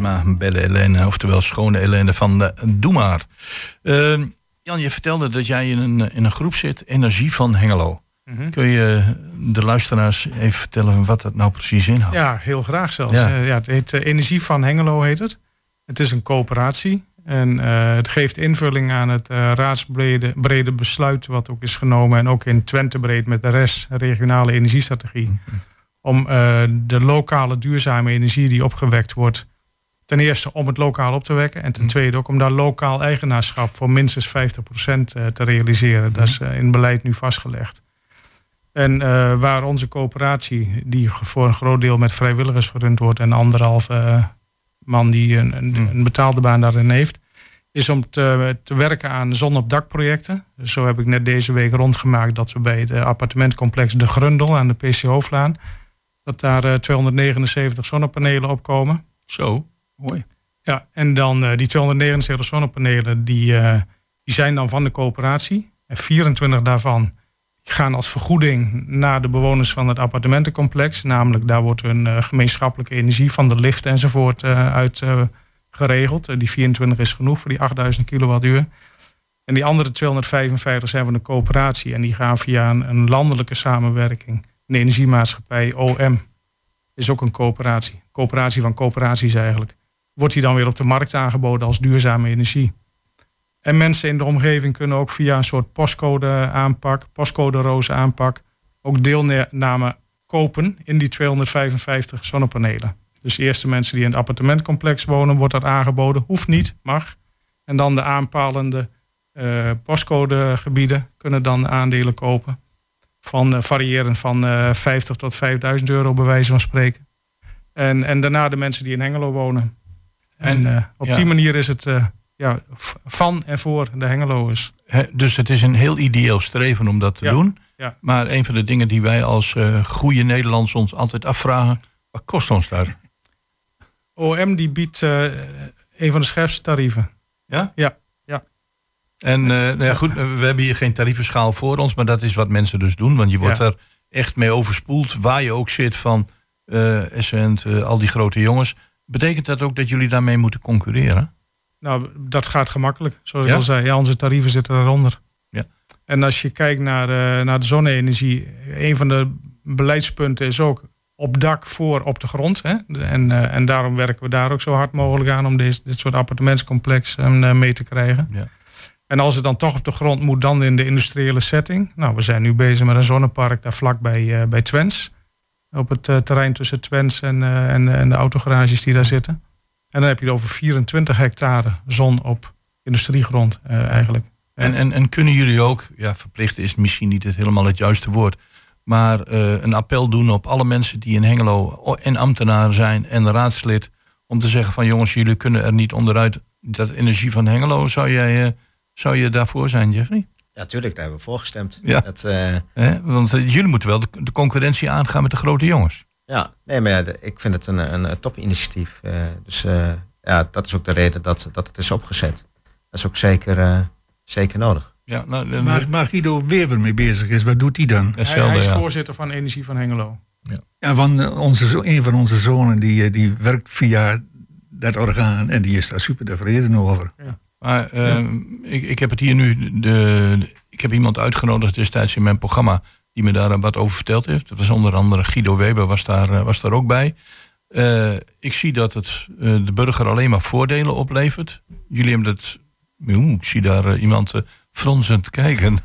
Thema Belle Helene, oftewel Schone Helene van de Doe maar. Uh, Jan, je vertelde dat jij in een, in een groep zit, Energie van Hengelo. Mhm. Kun je de luisteraars even vertellen wat dat nou precies inhoudt? Ja, heel graag zelfs. Ja. ja het heet uh, Energie van Hengelo heet het. Het is een coöperatie en uh, het geeft invulling aan het uh, raadsbrede brede besluit wat ook is genomen en ook in Twente breed met de rest regionale energiestrategie. Mm Om de lokale duurzame energie die opgewekt wordt ten eerste om het lokaal op te wekken. En ten mhm. tweede ook om daar lokaal eigenaarschap voor minstens 50% eh, te realiseren. Dat is mhm. eh, in beleid nu vastgelegd. En uh, waar onze coöperatie, die voor een groot deel met vrijwilligers gerund wordt en anderhalf man die een, een, mhm. een, betaalde baan daarin heeft, is om te, te werken aan zon op dakprojecten. Dus zo heb ik net deze week rondgemaakt dat we bij het appartementcomplex De Grundel aan de PC Hoofdlaan, dat daar 279 zonnepanelen opkomen. Zo. Mooi. Ja, en dan uh, die 279 zonnepanelen, die, uh, die zijn dan van de coöperatie. En 24 daarvan gaan als vergoeding naar de bewoners van het appartementencomplex. Namelijk, daar wordt hun uh, gemeenschappelijke energie van de lift enzovoort uit geregeld. die 24 is genoeg voor die 8000 kilowattuur. En die andere 255 zijn van de coöperatie. En die gaan via een, een landelijke samenwerking, een energiemaatschappij, OM. Is ook een coöperatie. Coöperatie van coöperaties eigenlijk wordt die dan weer op de markt aangeboden als duurzame energie. En mensen in de omgeving kunnen ook via een soort postcode aanpak, postcode roze aanpak, ook deelname kopen in die 255 zonnepanelen. Dus de eerste mensen die in het appartementcomplex wonen, wordt dat aangeboden. Hoeft niet, mag. En dan de aanpalende uh, postcodegebieden kunnen dan aandelen kopen. Van uh, variërend van uh, eh, 50 tot 5000 euro, bij wijze van spreken. En, en daarna de mensen die in Hengelo wonen. En uh, op die manier is het uh, ja, van en voor de Hengeloers. dus het is een heel ideeel streven om dat te doen. Ja. Maar een van de dingen die wij als uh, goede Nederlanders ons altijd afvragen... wat kost ons daar? OM die biedt een van de scherpste tarieven. Ja? Ja. ja. En nou ja, goed, we hebben hier geen tarievenschaal voor ons... maar dat is wat mensen dus doen. Want je wordt er echt mee overspoeld. Waar je ook zit van Essent, al die grote jongens... Betekent dat ook dat jullie daarmee moeten concurreren? Nou, dat gaat gemakkelijk. Zoals ik al zei, ja, onze tarieven zitten daaronder. Ja. En als je kijkt naar, uh, naar de zonne-energie, een van de beleidspunten is ook op dak voor op de grond. Hè? En, uh, en daarom werken we daar ook zo hard mogelijk aan om deze, dit soort appartementscomplexen uh, mee te krijgen. Ja. En als het dan toch op de grond moet, dan in de industriële setting. Nou, we zijn nu bezig met een zonnepark daar vlakbij bij Twens op het uh, terrein tussen Twens en, uh, en, en, de autogarages die daar zitten. En dan heb je over 24 hectare zon op industriegrond uh, eigenlijk. En, en, en kunnen jullie ook, ja, verplichten is misschien niet het helemaal het juiste woord, maar een appel doen op alle mensen die in Hengelo en ambtenaar zijn en raadslid, om te zeggen van jongens, jullie kunnen er niet onderuit dat energie van Hengelo. Zou, jij, zou je daarvoor zijn, Jeffrey? Ja, tuurlijk, daar hebben we voor gestemd. Ja. Dat, uh... Want uh, jullie moeten wel de, de, concurrentie aangaan met de grote jongens. Ja, nee, maar ja, de, ik vind het een, een, topinitiatief. Uh, dus ja, dat is ook de reden dat, dat het is opgezet. Dat is ook zeker, zeker nodig. Ja, nou, maar, maar Guido Weber mee bezig is, wat doet hij dan? Hij, hij is voorzitter van Energie van Hengelo. Ja, ja van onze, een van onze zonen die, die werkt via dat orgaan en die is daar super tevreden over. Ja. Maar ehm, ik, ik heb het hier nu. De, ik heb iemand uitgenodigd destijds in mijn programma. die me daar wat over verteld heeft. Dat was onder andere Guido Weber, was daar, eh, was daar ook bij. Uh, ik zie dat het uh, de burger alleen maar voordelen oplevert. Jullie hebben dat. Oeh, ik zie daar iemand fronsend kijken.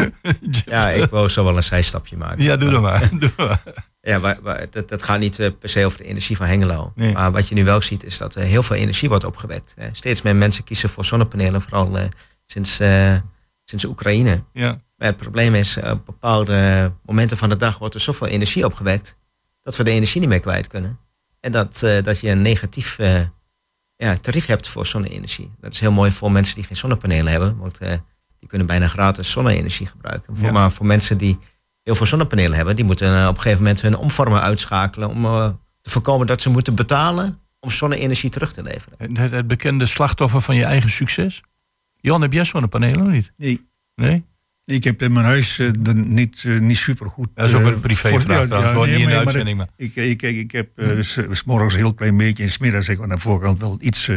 ja, ik wou zo wel een zijstapje maken. Ja, doe dat maar. Doe maar. Ja, maar, het, gaat niet eh, per se over de energie van Hengelo. Maar wat je nu wel ziet is dat er heel veel energie wordt opgewekt. Steeds meer mensen kiezen voor zonnepanelen, vooral uh, sinds, uh, sinds Oekraïne. Ja. Maar het probleem is, op bepaalde momenten van de dag wordt er zoveel energie opgewekt... dat we de energie niet meer kwijt kunnen. En dat, dat je een negatief ja, tarief hebt voor zonne-energie. Dat is heel mooi voor mensen die geen zonnepanelen hebben. Want die kunnen bijna gratis zonne-energie gebruiken. Voor, Maar voor mensen die heel veel zonnepanelen hebben, die moeten eh, op een gegeven moment hun omvormer uitschakelen om uh, te voorkomen dat ze moeten betalen om zonne-energie terug te leveren. Het, het, bekende slachtoffer van je eigen succes? Jan, heb jij zonnepanelen of niet? Nee. Nee? Ik heb in mijn huis uh, niet, uh, niet super goed. Dat is ook een privévraag trouwens, ja, nee, niet in de uitzending. Maar, ik, ik, ik heb uh, s morgens een heel klein beetje en smiddags zeg aan de voorkant wel iets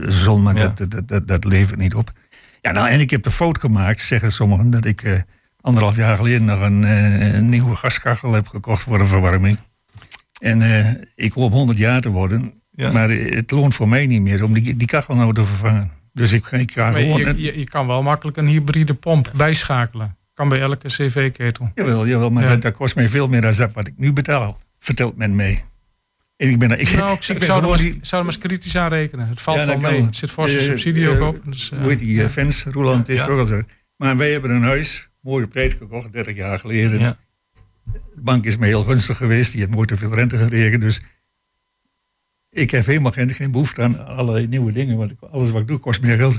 zon, maar ja. dat, dat, dat, dat, levert niet op. Ja, nou, en ik heb de fout gemaakt, zeggen sommigen, dat ik anderhalf jaar geleden nog een, een, nieuwe gaskachel heb gekocht voor de verwarming. En ik hoop 100 jaar te worden, maar het loont voor mij niet meer om die, die kachel nou te vervangen. Dus ik, ik ga gewoon... Je, je, je, kan wel makkelijk een hybride pomp bijschakelen. Kan bij elke cv-ketel. Jawel, jawel maar dat, dat, kost mij veel meer dan dat wat ik nu betaal. Vertelt men mee. En ik ben, ik, nou, ik, ik, ik zou, die... zou hem eens kritisch aanrekenen. Het valt ja, wel mee. Er zit forse uh, subsidie uh, ook op. Dus, uh, hoe heet die? Uh, Fens, Roland is ook al zo. Maar wij hebben een huis, mooi op gekocht, 30 jaar geleden. Ja. De bank is me heel gunstig geweest. Die heeft mooi te veel rente gekregen. Dus ik heb helemaal geen, geen behoefte aan allerlei nieuwe dingen. Want alles wat ik doe kost meer geld.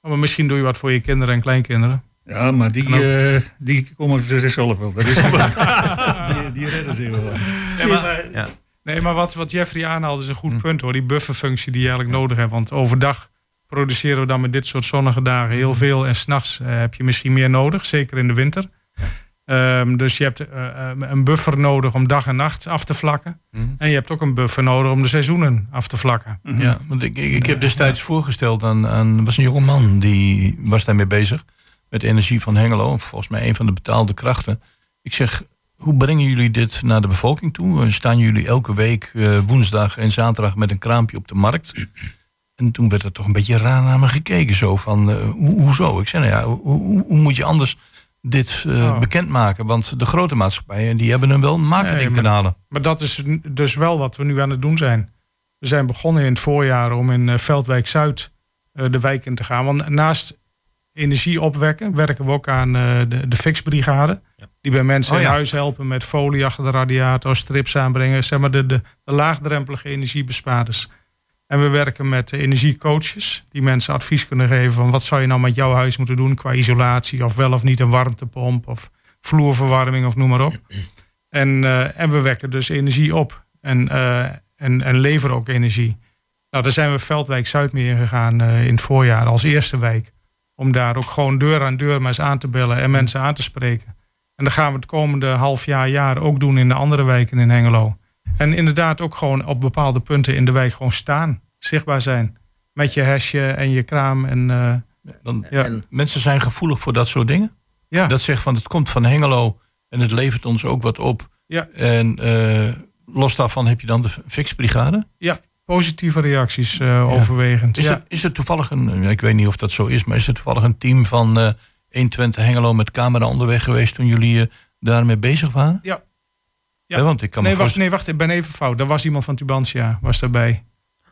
Oh, maar misschien doe je wat voor je kinderen en kleinkinderen. Ja, maar die, uh, die komen zelf wel. Dat is die, die redden zich wel. Maar, ja. Nee, maar wat, wat Jeffrey aanhaalde is een goed hm. punt hoor. Die bufferfunctie die je eigenlijk nodig hebt. Want overdag produceren we dan met dit soort zonnige dagen heel veel. En s'nachts uh, heb je misschien meer nodig. Zeker in de winter. Um, dus je hebt uh, een buffer nodig om dag en nacht af te vlakken. Mm -hmm. En je hebt ook een buffer nodig om de seizoenen af te vlakken. Mm -hmm. Ja, want ik, ik, ik heb destijds voorgesteld aan, aan was een jonge man die was daarmee bezig met energie van Hengelo, volgens mij een van de betaalde krachten. Ik zeg, hoe brengen jullie dit naar de bevolking toe? Staan jullie elke week uh, woensdag en zaterdag met een kraampje op de markt? En toen werd er toch een beetje raar naar me gekeken, zo van, uh, ho hoezo? Ik zei, nou ja, hoe, hoe moet je anders dit uh, oh. bekendmaken. Want de grote maatschappijen die hebben hem wel marketingkanalen. Nee, maar, maar, dat is dus wel wat we nu aan het doen zijn. We zijn begonnen in het voorjaar om in Veldwijk Zuid de wijk in te gaan. Want naast energie opwekken werken we ook aan de, de fixbrigade. Ja. Die bij mensen oh, ja. in huis helpen met folie achter de radiator, strips aanbrengen. Zeg maar de, de, de laagdrempelige energiebespaarders. En we werken met energiecoaches die mensen advies kunnen geven van wat zou je nou met jouw huis moeten doen qua isolatie of wel of niet een warmtepomp of vloerverwarming of noem maar op. En, uh, en we wekken dus energie op en, uh, en, en leveren ook energie. Nou, daar zijn we Veldwijk Zuid mee ingegaan uh, in het voorjaar als eerste wijk. Om daar ook gewoon deur aan deur maar eens aan te bellen en mensen aan te spreken. En dan gaan we het komende half jaar, jaar ook doen in de andere wijken in Hengelo. En inderdaad ook gewoon op bepaalde punten in de wijk gewoon staan. Zichtbaar zijn. Met je hesje en je kraam. En, uh, Dan, ja. en mensen zijn gevoelig voor dat soort dingen. Ja. Dat zegt van het komt van Hengelo en het levert ons ook wat op. Ja. En uh, los daarvan heb je dan de fixbrigade? Ja, positieve reacties uh, ja. overwegend. Is, ja. er, is er toevallig een, ik weet niet of dat zo is, maar is er toevallig een team van uh, 120 Hengelo met camera onderweg geweest toen jullie daarmee bezig waren? Ja, ja. want ik kan nee, wacht, nee, wacht, ik ben even fout. Er was iemand van Tubantia, was daarbij.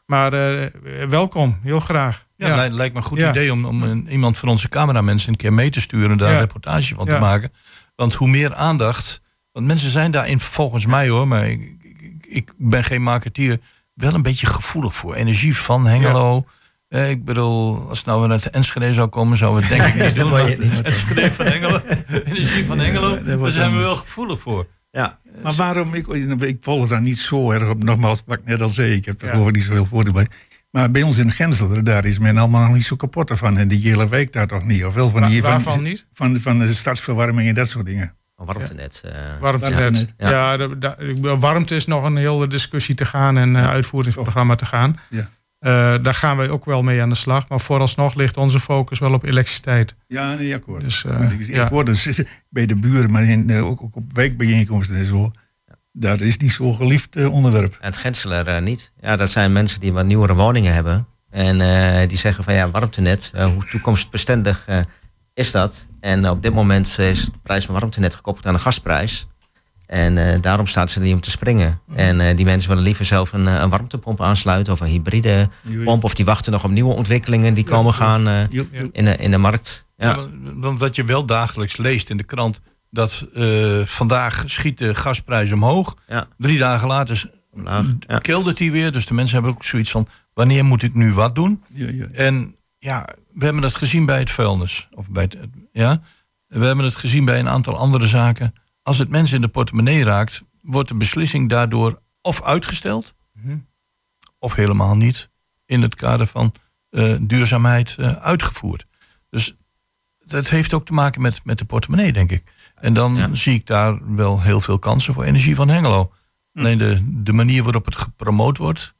Maar uh, welkom, heel graag. Ja, ja. lijkt me een goed idee om, om een, iemand van onze cameramensen een keer mee te sturen... en daar een reportage van te maken. Want hoe meer aandacht... Want mensen zijn daarin volgens mij hoor, maar ik, ik, ik ben geen marketeer... wel een beetje gevoelig voor. Energie van Hengelo... Eh, ik bedoel, als het nou naar Enschede zou komen, zouden we het denk ik niet doen. Maar niet. Enschede van Hengelo, energie van Hengelo, daar zijn we wel gevoelig voor. Ja. Maar waarom, ik, ik volg daar niet zo erg op, nogmaals, wat ik net al zei, ik heb er ja. niet zoveel voordeel bij. Maar bij ons in Gensel, daar is men allemaal nog niet zo kapot ervan. En die hele week daar toch niet? Of wel van die, Waar, waarvan van, niet? Van, van de stadsverwarming en dat soort dingen. Warmtenet. Uh, warmtenet. Ja, ja de, de, warmte is nog een hele discussie te gaan en uh, uitvoeringsprogramma te gaan. Ja. Uh, daar gaan wij ook wel mee aan de slag. Maar vooralsnog ligt onze focus wel op elektriciteit. Ja, nee, akkoord. Dus, uh, ik, ja. hoor dus bij de buren, maar in, ook, ook, op wijkbijeenkomsten en zo. Dat is niet zo'n geliefd onderwerp. En het Genseler niet. Ja, dat zijn mensen die wat nieuwere woningen hebben. En die zeggen van ja, warmtenet, hoe toekomstbestendig is dat? En op dit moment is de prijs van warmtenet gekoppeld aan de gasprijs. En uh, daarom staat ze er niet om te springen. En uh, die mensen willen liever zelf een, een, warmtepomp aansluiten of een hybride pomp. Of die wachten nog op nieuwe ontwikkelingen die komen gaan uh, in, de, in de markt. Ja. ja wat je wel dagelijks leest in de krant, dat vandaag schiet de gasprijs omhoog. Ja. Drie dagen later ja. keldert die weer. Dus de mensen hebben ook zoiets van, wanneer moet ik nu wat doen? En ja, we hebben dat gezien bij het vuilnis. Of bij het, ja, we hebben het gezien bij een aantal andere zaken als het mensen in de portemonnee raakt, wordt de beslissing daardoor of uitgesteld, mm-hmm. of helemaal niet in het kader van uh, duurzaamheid uh, uitgevoerd. Dus dat heeft ook te maken met, met de portemonnee, denk ik. En dan zie ik daar wel heel veel kansen voor energie van Hengelo. Hm. Alleen de, de manier waarop het gepromoot wordt,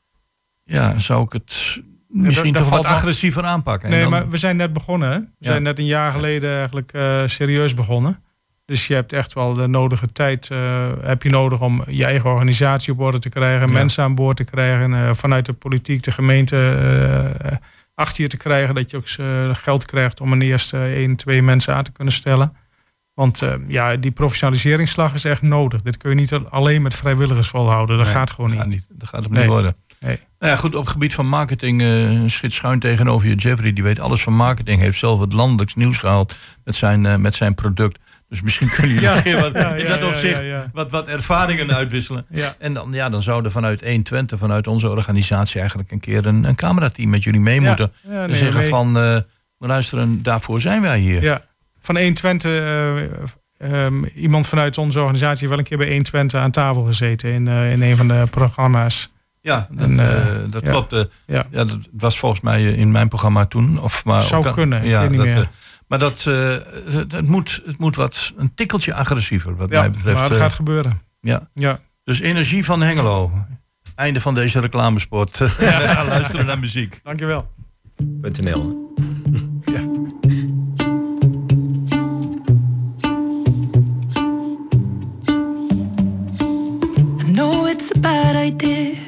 ja, zou ik het misschien toch wat agressiever aanpakken. Nee, maar we zijn net begonnen. Hè? We zijn net een jaar geleden eigenlijk uh, serieus begonnen. Dus je hebt echt wel de nodige tijd uh, heb je nodig om je eigen organisatie op orde te krijgen, mensen aan boord te krijgen, uh, vanuit de politiek, de gemeente achter je te krijgen, dat je ook geld krijgt om een eerste één, twee mensen aan te kunnen stellen. Want ja, die professionaliseringsslag is echt nodig. Dit kun je niet alleen met vrijwilligers volhouden. Dat gaat gewoon niet. niet. Dat gaat het niet worden. Nee. Nou ja, goed, op het gebied van marketing uh, schiet schuin tegenover je. Jeffrey, die weet alles van marketing. Heeft zelf het landelijks nieuws gehaald met zijn, uh, met zijn product. Dus misschien kunnen jullie ja, wat, ja, in dat opzicht wat, wat ervaringen uitwisselen. En dan, ja, dan zouden vanuit 120, vanuit onze organisatie, eigenlijk een keer een, een camerateam met jullie mee moeten. en zeggen van, uh, luisteren, daarvoor zijn wij hier. Ja, van 120, um, iemand vanuit onze organisatie heeft wel een keer bij 120 aan tafel gezeten in, in een van de programma's. Ja, dat, en, uh, dat ja. klopt. Uh, ja. ja. dat was volgens mij in mijn programma toen. Of, maar Zou kunnen, ja, niet dat, meer. Maar dat, uh, het, moet, het moet wat een tikkeltje agressiever, wat mij betreft. Maar het gaat gebeuren. Ja. ja. Dus energie van Hengelo. Einde van deze reclamespot. Ja. Luisteren naar muziek. Dankjewel. .nl ja. I know it's a bad idea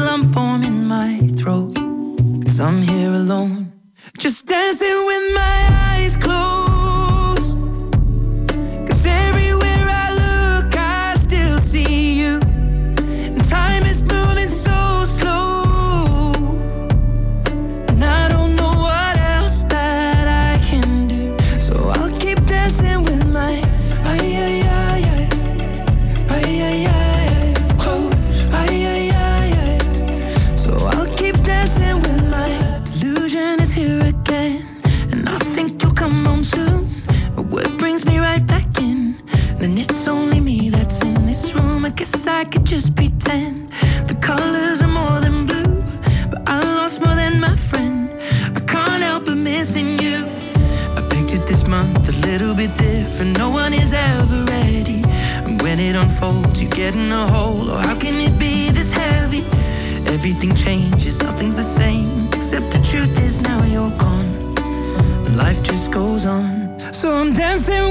I'm here alone, just dancing with my dancing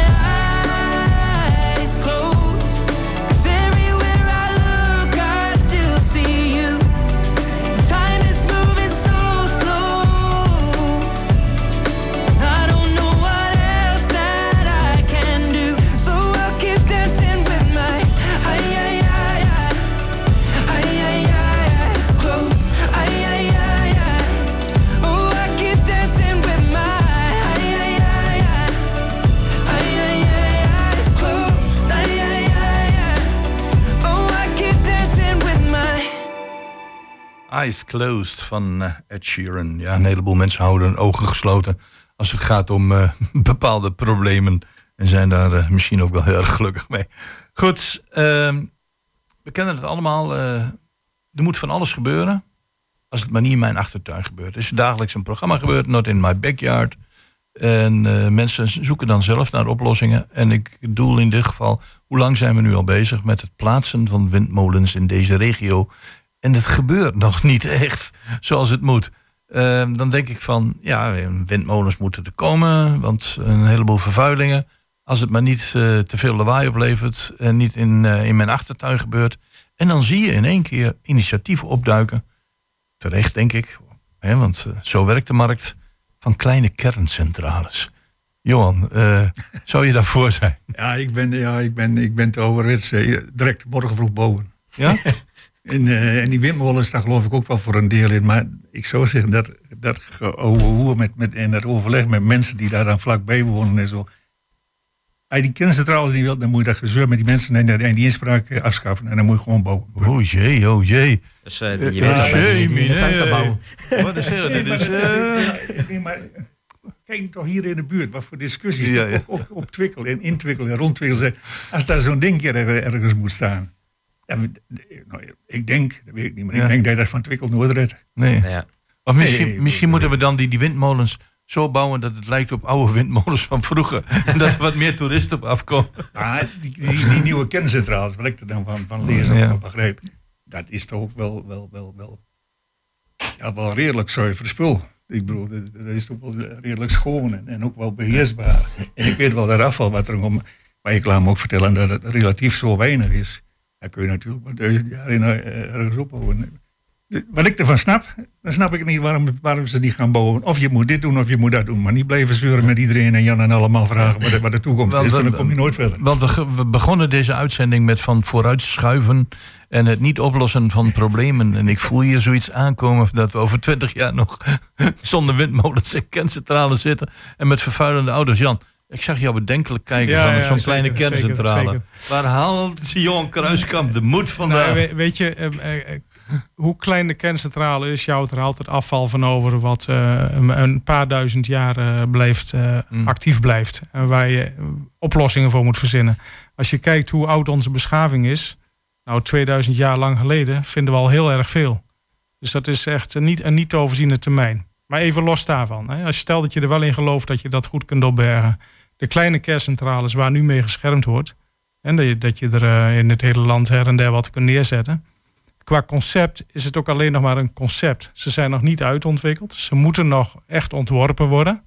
eyes. Closed van uh, Ed Sheeran. Ja, een heleboel mensen houden ogen gesloten als het gaat om uh, bepaalde problemen. En zijn daar uh, misschien ook wel heel erg gelukkig mee. Goed, ehm, we kennen het allemaal. er moet van alles gebeuren. Als het maar niet in mijn achtertuin gebeurt. Er is dagelijks een programma gebeurd, Not in My Backyard. En mensen zoeken dan zelf naar oplossingen. En ik bedoel in dit geval, hoe lang zijn we nu al bezig met het plaatsen van windmolens in deze regio? En het gebeurt nog niet echt zoals het moet. dan denk ik van, ja, windmolens moeten er komen, want een heleboel vervuilingen. Als het maar niet te veel lawaai oplevert en niet in, in mijn achtertuin gebeurt. En dan zie je in één keer initiatieven opduiken. Terecht, denk ik. Hè, want uh, zo werkt de markt van kleine kerncentrales. Johan, uh, zou je daarvoor zijn? Ja, ik ben, ja, ik ben, ik ben te. Uh, direct morgen vroeg boven. Ja? en, en die windmolens, daar geloof ik ook wel voor een deel in. Maar ik zou zeggen dat dat overhoer met, met, en dat overleg met mensen die daar dan vlakbij wonen en zo als je die kerncentrales niet wilt, dan moet je dat gezeur met die mensen en die inspraak eh, afschaffen. En dan moet je gewoon bouwen. Oh jee, oh jee. Dus uh, je weet uh, jee, die, bouwen. Wat is dit? is, maar, kijk toch hier in de buurt, wat voor discussies ja, ja. Op, op, op Twikkel en in Twikkel en rond Twikkel zijn. Als daar zo'n ding ergens moet staan. Nou, ik denk, dat weet ik niet, maar ja. ik denk dat je dat van Twikkel nooit redt. Nee. Ja. Of misschien, nee, misschien moeten we dan die, die windmolens zo bouwen dat het lijkt op oude windmolens van vroeger. en dat er wat meer toeristen op afkomen. Maar die, die, die nieuwe kerncentrales, wat ik er dan van, van lees en begreep, dat is toch ook wel, wel, wel, wel, ja, wel redelijk zuiver spul. Ik bedoel, dat is toch wel redelijk schoon en, en ook wel beheersbaar. En ik weet wel dat afval wat er om. Maar ik laat me ook vertellen dat het relatief zo weinig is. Daar kun je natuurlijk maar duizend jaar in eh, ergens ophouden wat ik ervan snap, dan snap ik niet waarom, waarom ze niet gaan bouwen. Of je moet dit doen of je moet dat doen. Maar niet blijven zeuren met iedereen en Jan en allemaal vragen wat, wat de toekomst is. Want dan kom je nooit verder. Want we begonnen deze uitzending met van vooruitschuiven en het niet oplossen van problemen. En ik voel hier zoiets aankomen dat we over twintig jaar nog zonder windmolens en kerncentrales zitten. En met vervuilende auto's. Jan, ik zag jou bedenkelijk kijken van ja, zo'n kleine kerncentrale. Waar haalt Johan Kruiskamp de moed vandaan? Nou, weet je, uh, hoe klein de kerncentrale is, jouwt er altijd afval van over wat uh, een paar duizend jaar uh, blijft, uh, mm. actief blijft. En waar je oplossingen voor moet verzinnen. Als je kijkt hoe oud onze beschaving is, nou 2000 jaar lang geleden, vinden we al heel erg veel. Dus dat is echt niet, een niet te overziene termijn. Maar even los daarvan. Hè. Als je stelt dat je er wel in gelooft dat je dat goed kunt opbergen. De kleine kerncentrales waar nu mee geschermd wordt. En dat je, dat je er in het hele land her en der wat kunt neerzetten qua concept is het ook alleen nog maar een concept. Ze zijn nog niet uitontwikkeld. Ze moeten nog echt ontworpen worden.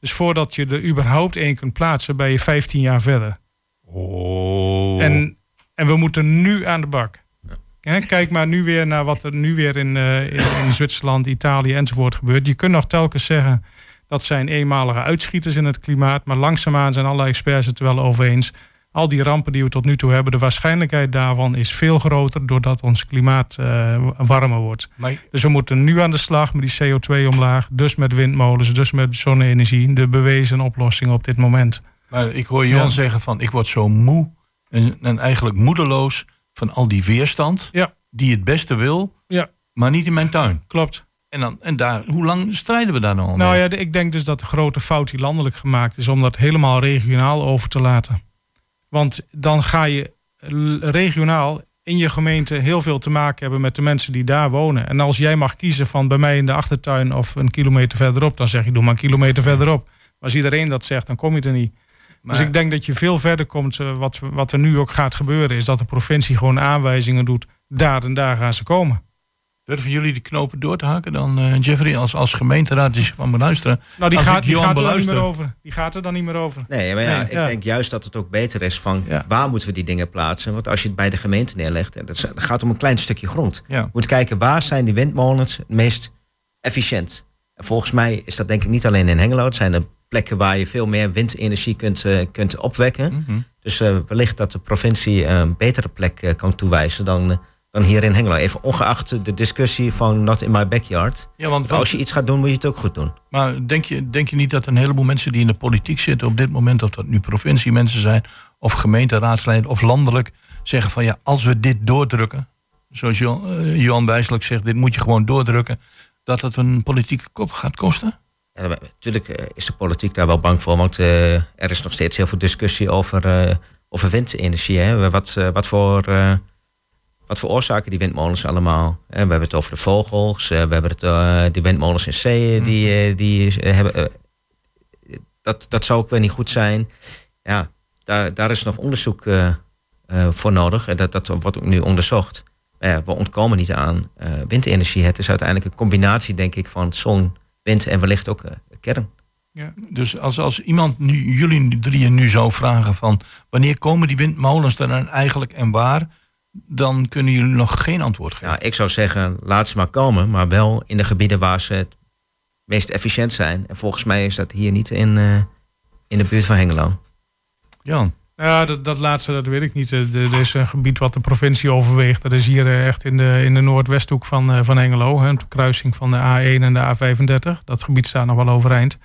Dus voordat je er überhaupt één kunt plaatsen, ben je 15 jaar verder. Oh. En, en we moeten nu aan de bak. Kijk maar nu weer naar wat er nu weer in, uh, in, in, Zwitserland, Italië enzovoort gebeurt. Je kunt nog telkens zeggen dat zijn eenmalige uitschieters in het klimaat. Maar langzaamaan zijn alle experts het wel over eens al die rampen die we tot nu toe hebben, de waarschijnlijkheid daarvan is veel groter doordat ons klimaat uh, warmer wordt. Dus we moeten nu aan de slag met die CO2 omlaag, dus met windmolens, dus met zonne-energie, de bewezen oplossing op dit moment. Maar ik hoor Jan zeggen van ik word zo moe en, en, eigenlijk moedeloos van al die weerstand ja. die het beste wil, ja. maar niet in mijn tuin. Klopt. En, dan, en daar, hoe lang strijden we daar nou Nou ja, ik denk dus dat de grote fout die landelijk gemaakt is om dat helemaal regionaal over te laten. Want dan ga je regionaal in je gemeente heel veel te maken hebben met de mensen die daar wonen. En als jij mag kiezen van bij mij in de achtertuin of een kilometer verderop, dan zeg je doe maar een kilometer verderop. Maar als iedereen dat zegt, dan kom je er niet. Dus ik denk dat je veel verder komt. Eh, wat, wat er nu ook gaat gebeuren, is dat de provincie gewoon aanwijzingen doet. Daar en daar gaan ze komen. Durven jullie die knopen door te haken dan, uh, Jeffrey, als, als gemeenteraad die van me luisteren? Nou, die, gaat, die gaat er dan niet meer over. Die gaat er dan niet meer over. Nee, maar ja, ik denk juist dat het ook beter is van waar moeten we die dingen plaatsen? Want als je het bij de gemeente neerlegt, en dat gaat om een klein stukje grond. Je moet kijken waar zijn die windmolens het meest efficiënt. En volgens mij is dat denk ik niet alleen in Hengelo. Het zijn er plekken waar je veel meer windenergie kunt, uh, kunt opwekken. Mhm. Dus uh, wellicht dat de provincie een betere plek kan toewijzen dan dan hier in Hengelo. Even ongeacht de discussie van not in my backyard. Ja, want, als je iets gaat doen, moet je het ook goed doen. Maar denk je, denk je niet dat een heleboel mensen die in de politiek zitten op dit moment, of dat nu provinciemensen zijn, of gemeenteraadsleden, of landelijk, zeggen van ja, als we dit doordrukken, zoals Johan, uh, Wijselijk zegt, dit moet je gewoon doordrukken, dat het een politieke kop gaat kosten? Ja, natuurlijk eh, is de politiek daar wel bang voor, want uh, er is nog steeds heel veel discussie over, uh, over windenergie. Hè? Wat, wat voor wat veroorzaken die windmolens allemaal? we hebben het over de vogels, we hebben het, uh, die windmolens in zee, die, uh, die hebben, dat, dat zou ook weer niet goed zijn. Ja, daar, daar is nog onderzoek voor nodig. En dat, dat wordt nu onderzocht. We ontkomen niet aan windenergie. Het is uiteindelijk een combinatie, denk ik, van zon, wind en wellicht ook kern. Ja. Dus als, als iemand nu, jullie drieën nu zou vragen van wanneer komen die windmolens er dan eigenlijk en waar, dan kunnen jullie nog geen antwoord geven. Ja, ik zou zeggen, laat ze maar komen, maar wel in de gebieden waar ze het meest efficiënt zijn. En volgens mij is dat hier niet in, uh, in de buurt van Hengelo. Jan? Ja, dat, dat laatste, dat weet ik niet. Er is een gebied wat de provincie overweegt. Dat is hier eh, echt in de, in de noordwesthoek van, eh, van Hengelo. Hè, de kruising van de A1 en de A35. Dat gebied staat nog wel overeind.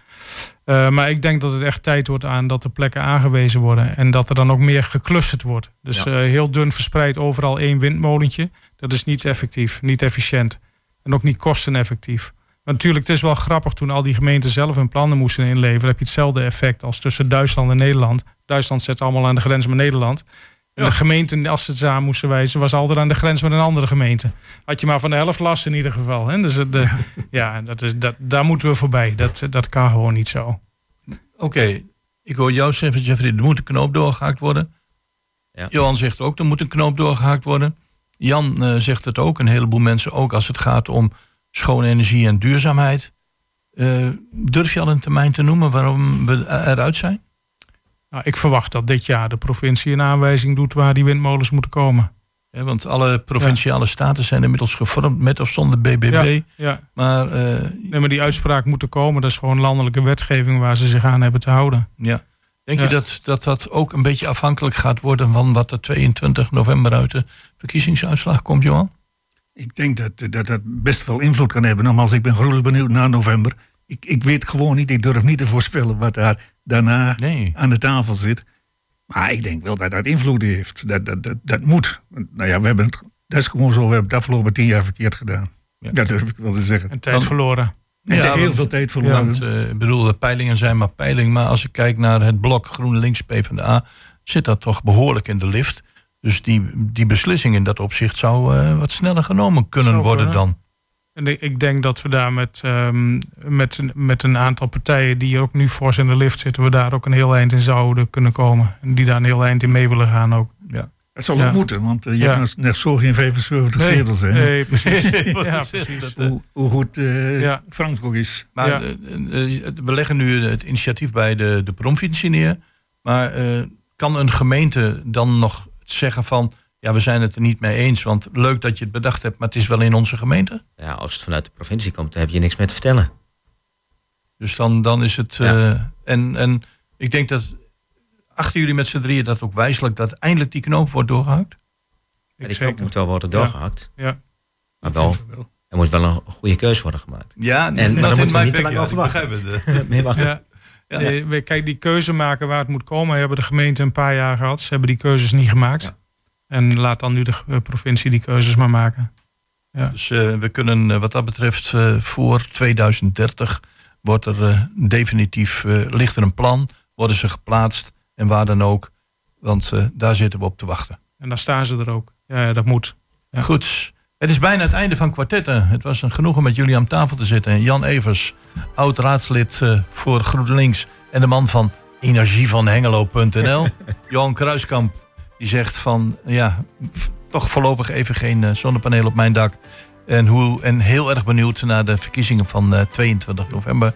Uh, maar ik denk dat het echt tijd wordt aan dat er plekken aangewezen worden. En dat er dan ook meer geclusterd wordt. Dus ja. uh, heel dun verspreid overal één windmolentje. Dat is niet effectief, niet efficiënt. En ook niet kosteneffectief. Maar natuurlijk, het is wel grappig toen al die gemeenten zelf hun plannen moesten inleveren. heb je hetzelfde effect als tussen Duitsland en Nederland. Duitsland zet allemaal aan de grens met Nederland. De gemeente, als ze het aan moesten wijzen, was altijd aan de grens met een andere gemeente. Had je maar van de helft last in ieder geval. Hè? Dus de, ja, dat is, dat, daar moeten we voorbij. Dat, dat kan gewoon niet zo. Oké, ik hoor jou zeggen, Jeffrey, er moet een knoop doorgehaakt worden. Ja. Johan zegt ook, er moet een knoop doorgehaakt worden. Jan uh, zegt het ook, een heleboel mensen ook, als het gaat om schone energie en duurzaamheid. Uh, durf je al een termijn te noemen waarom we eruit zijn? Nou, ik verwacht dat dit jaar de provincie een aanwijzing doet waar die windmolens moeten komen. Ja, want alle provinciale staten zijn inmiddels gevormd met of zonder BBB. Ja, Maar, uh, nee, maar die uitspraak moet er komen. Dat is gewoon landelijke wetgeving waar ze zich aan hebben te houden. Ja. Denk je dat, dat dat ook een beetje afhankelijk gaat worden van wat er 22 november uit de verkiezingsuitslag komt, Johan? Ik denk dat dat, dat best wel invloed kan hebben. Nogmaals, ik ben gruwelijk benieuwd na november. Ik, ik weet gewoon niet, ik durf niet te voorspellen wat daar daarna nee. aan de tafel zit. Maar ik denk wel dat dat invloed heeft. Dat, dat, dat, dat moet. Nou ja, we hebben het, dat is gewoon zo. We hebben het afgelopen tien jaar verkeerd gedaan. Ja. Dat durf ik wel te zeggen. En tijd verloren. En ja, heel veel tijd verloren. Want, uh, ik bedoel, de peilingen zijn maar peiling. Maar als ik kijk naar het blok GroenLinks PvdA... zit dat toch behoorlijk in de lift. Dus die, die beslissing in dat opzicht zou uh, wat sneller genomen kunnen zou worden kunnen. dan. En ik denk dat we daar met, um, met, met een aantal partijen die ook nu fors in de lift zitten, we daar ook een heel eind in zouden kunnen komen. En die daar een heel eind in mee willen gaan ook. Ja. Dat zou ook ja. moeten, want uh, je ja. hebt net zo geen 75 nee, zetels. Hè? Nee, precies. ja, precies. Dat, uh, hoe, hoe, goed uh, ja. Frans ook is. Maar we leggen nu het initiatief bij de, de provincie neer. Maar kan een gemeente dan nog zeggen van ja, we zijn het er niet mee eens. Want leuk dat je het bedacht hebt, maar het is wel in onze gemeente. Ja, als het vanuit de provincie komt, dan heb je niks meer te vertellen. Dus dan, dan is het. Ja. Uh, en, en ik denk dat achter jullie met z'n drieën dat ook wijselijk dat eindelijk die knoop wordt doorgehakt. Ja, die knoop moet wel worden doorgehakt. Ja. ja. Maar wel, er moet wel een goede keuze worden gemaakt. Ja, en maar daar moeten we niet te lang over wachten. Ja. Kijk, die keuze maken waar het moet komen, hebben de gemeente een paar jaar gehad. Ze hebben die keuzes niet gemaakt. En laat dan nu de provincie die keuzes maar maken. Ja. Dus uh, we kunnen uh, wat dat betreft uh, voor 2030 wordt er definitief, ligt er een plan, worden ze geplaatst en waar dan ook. Want daar zitten we op te wachten. En dan staan ze er ook. Ja, dat moet. Ja. Goed. Het is bijna het einde van kwartetten. Het was een genoegen met jullie aan tafel te zitten. Jan Evers, oud raadslid voor GroenLinks en de man van energievanhengelo.nl. Johan Kruiskamp, die zegt van ja, toch voorlopig even geen uh, zonnepaneel op mijn dak. En, hoe, en heel erg benieuwd naar de verkiezingen van uh, 22 november.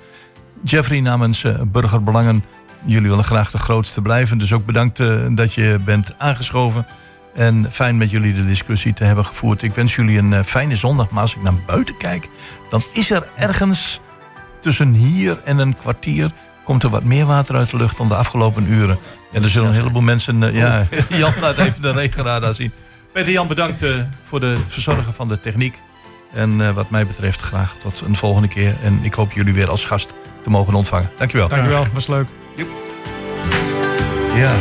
Jeffrey namens uh, Burgerbelangen, jullie willen graag de grootste blijven. Dus ook bedankt dat je bent aangeschoven. En fijn met jullie de discussie te hebben gevoerd. Ik wens jullie een fijne zondag. Maar als ik naar buiten kijk, dan is er ergens tussen hier en een kwartier komt er wat meer water uit de lucht dan de afgelopen uren. En er zullen een heleboel mensen... Uh, ja, Jan laat even de regenradar zien. Peter Jan, bedankt uh, voor de verzorgen van de techniek. En uh, wat mij betreft graag tot een volgende keer. En ik hoop jullie weer als gast te mogen ontvangen. Dankjewel. Dankjewel, was leuk. Ja.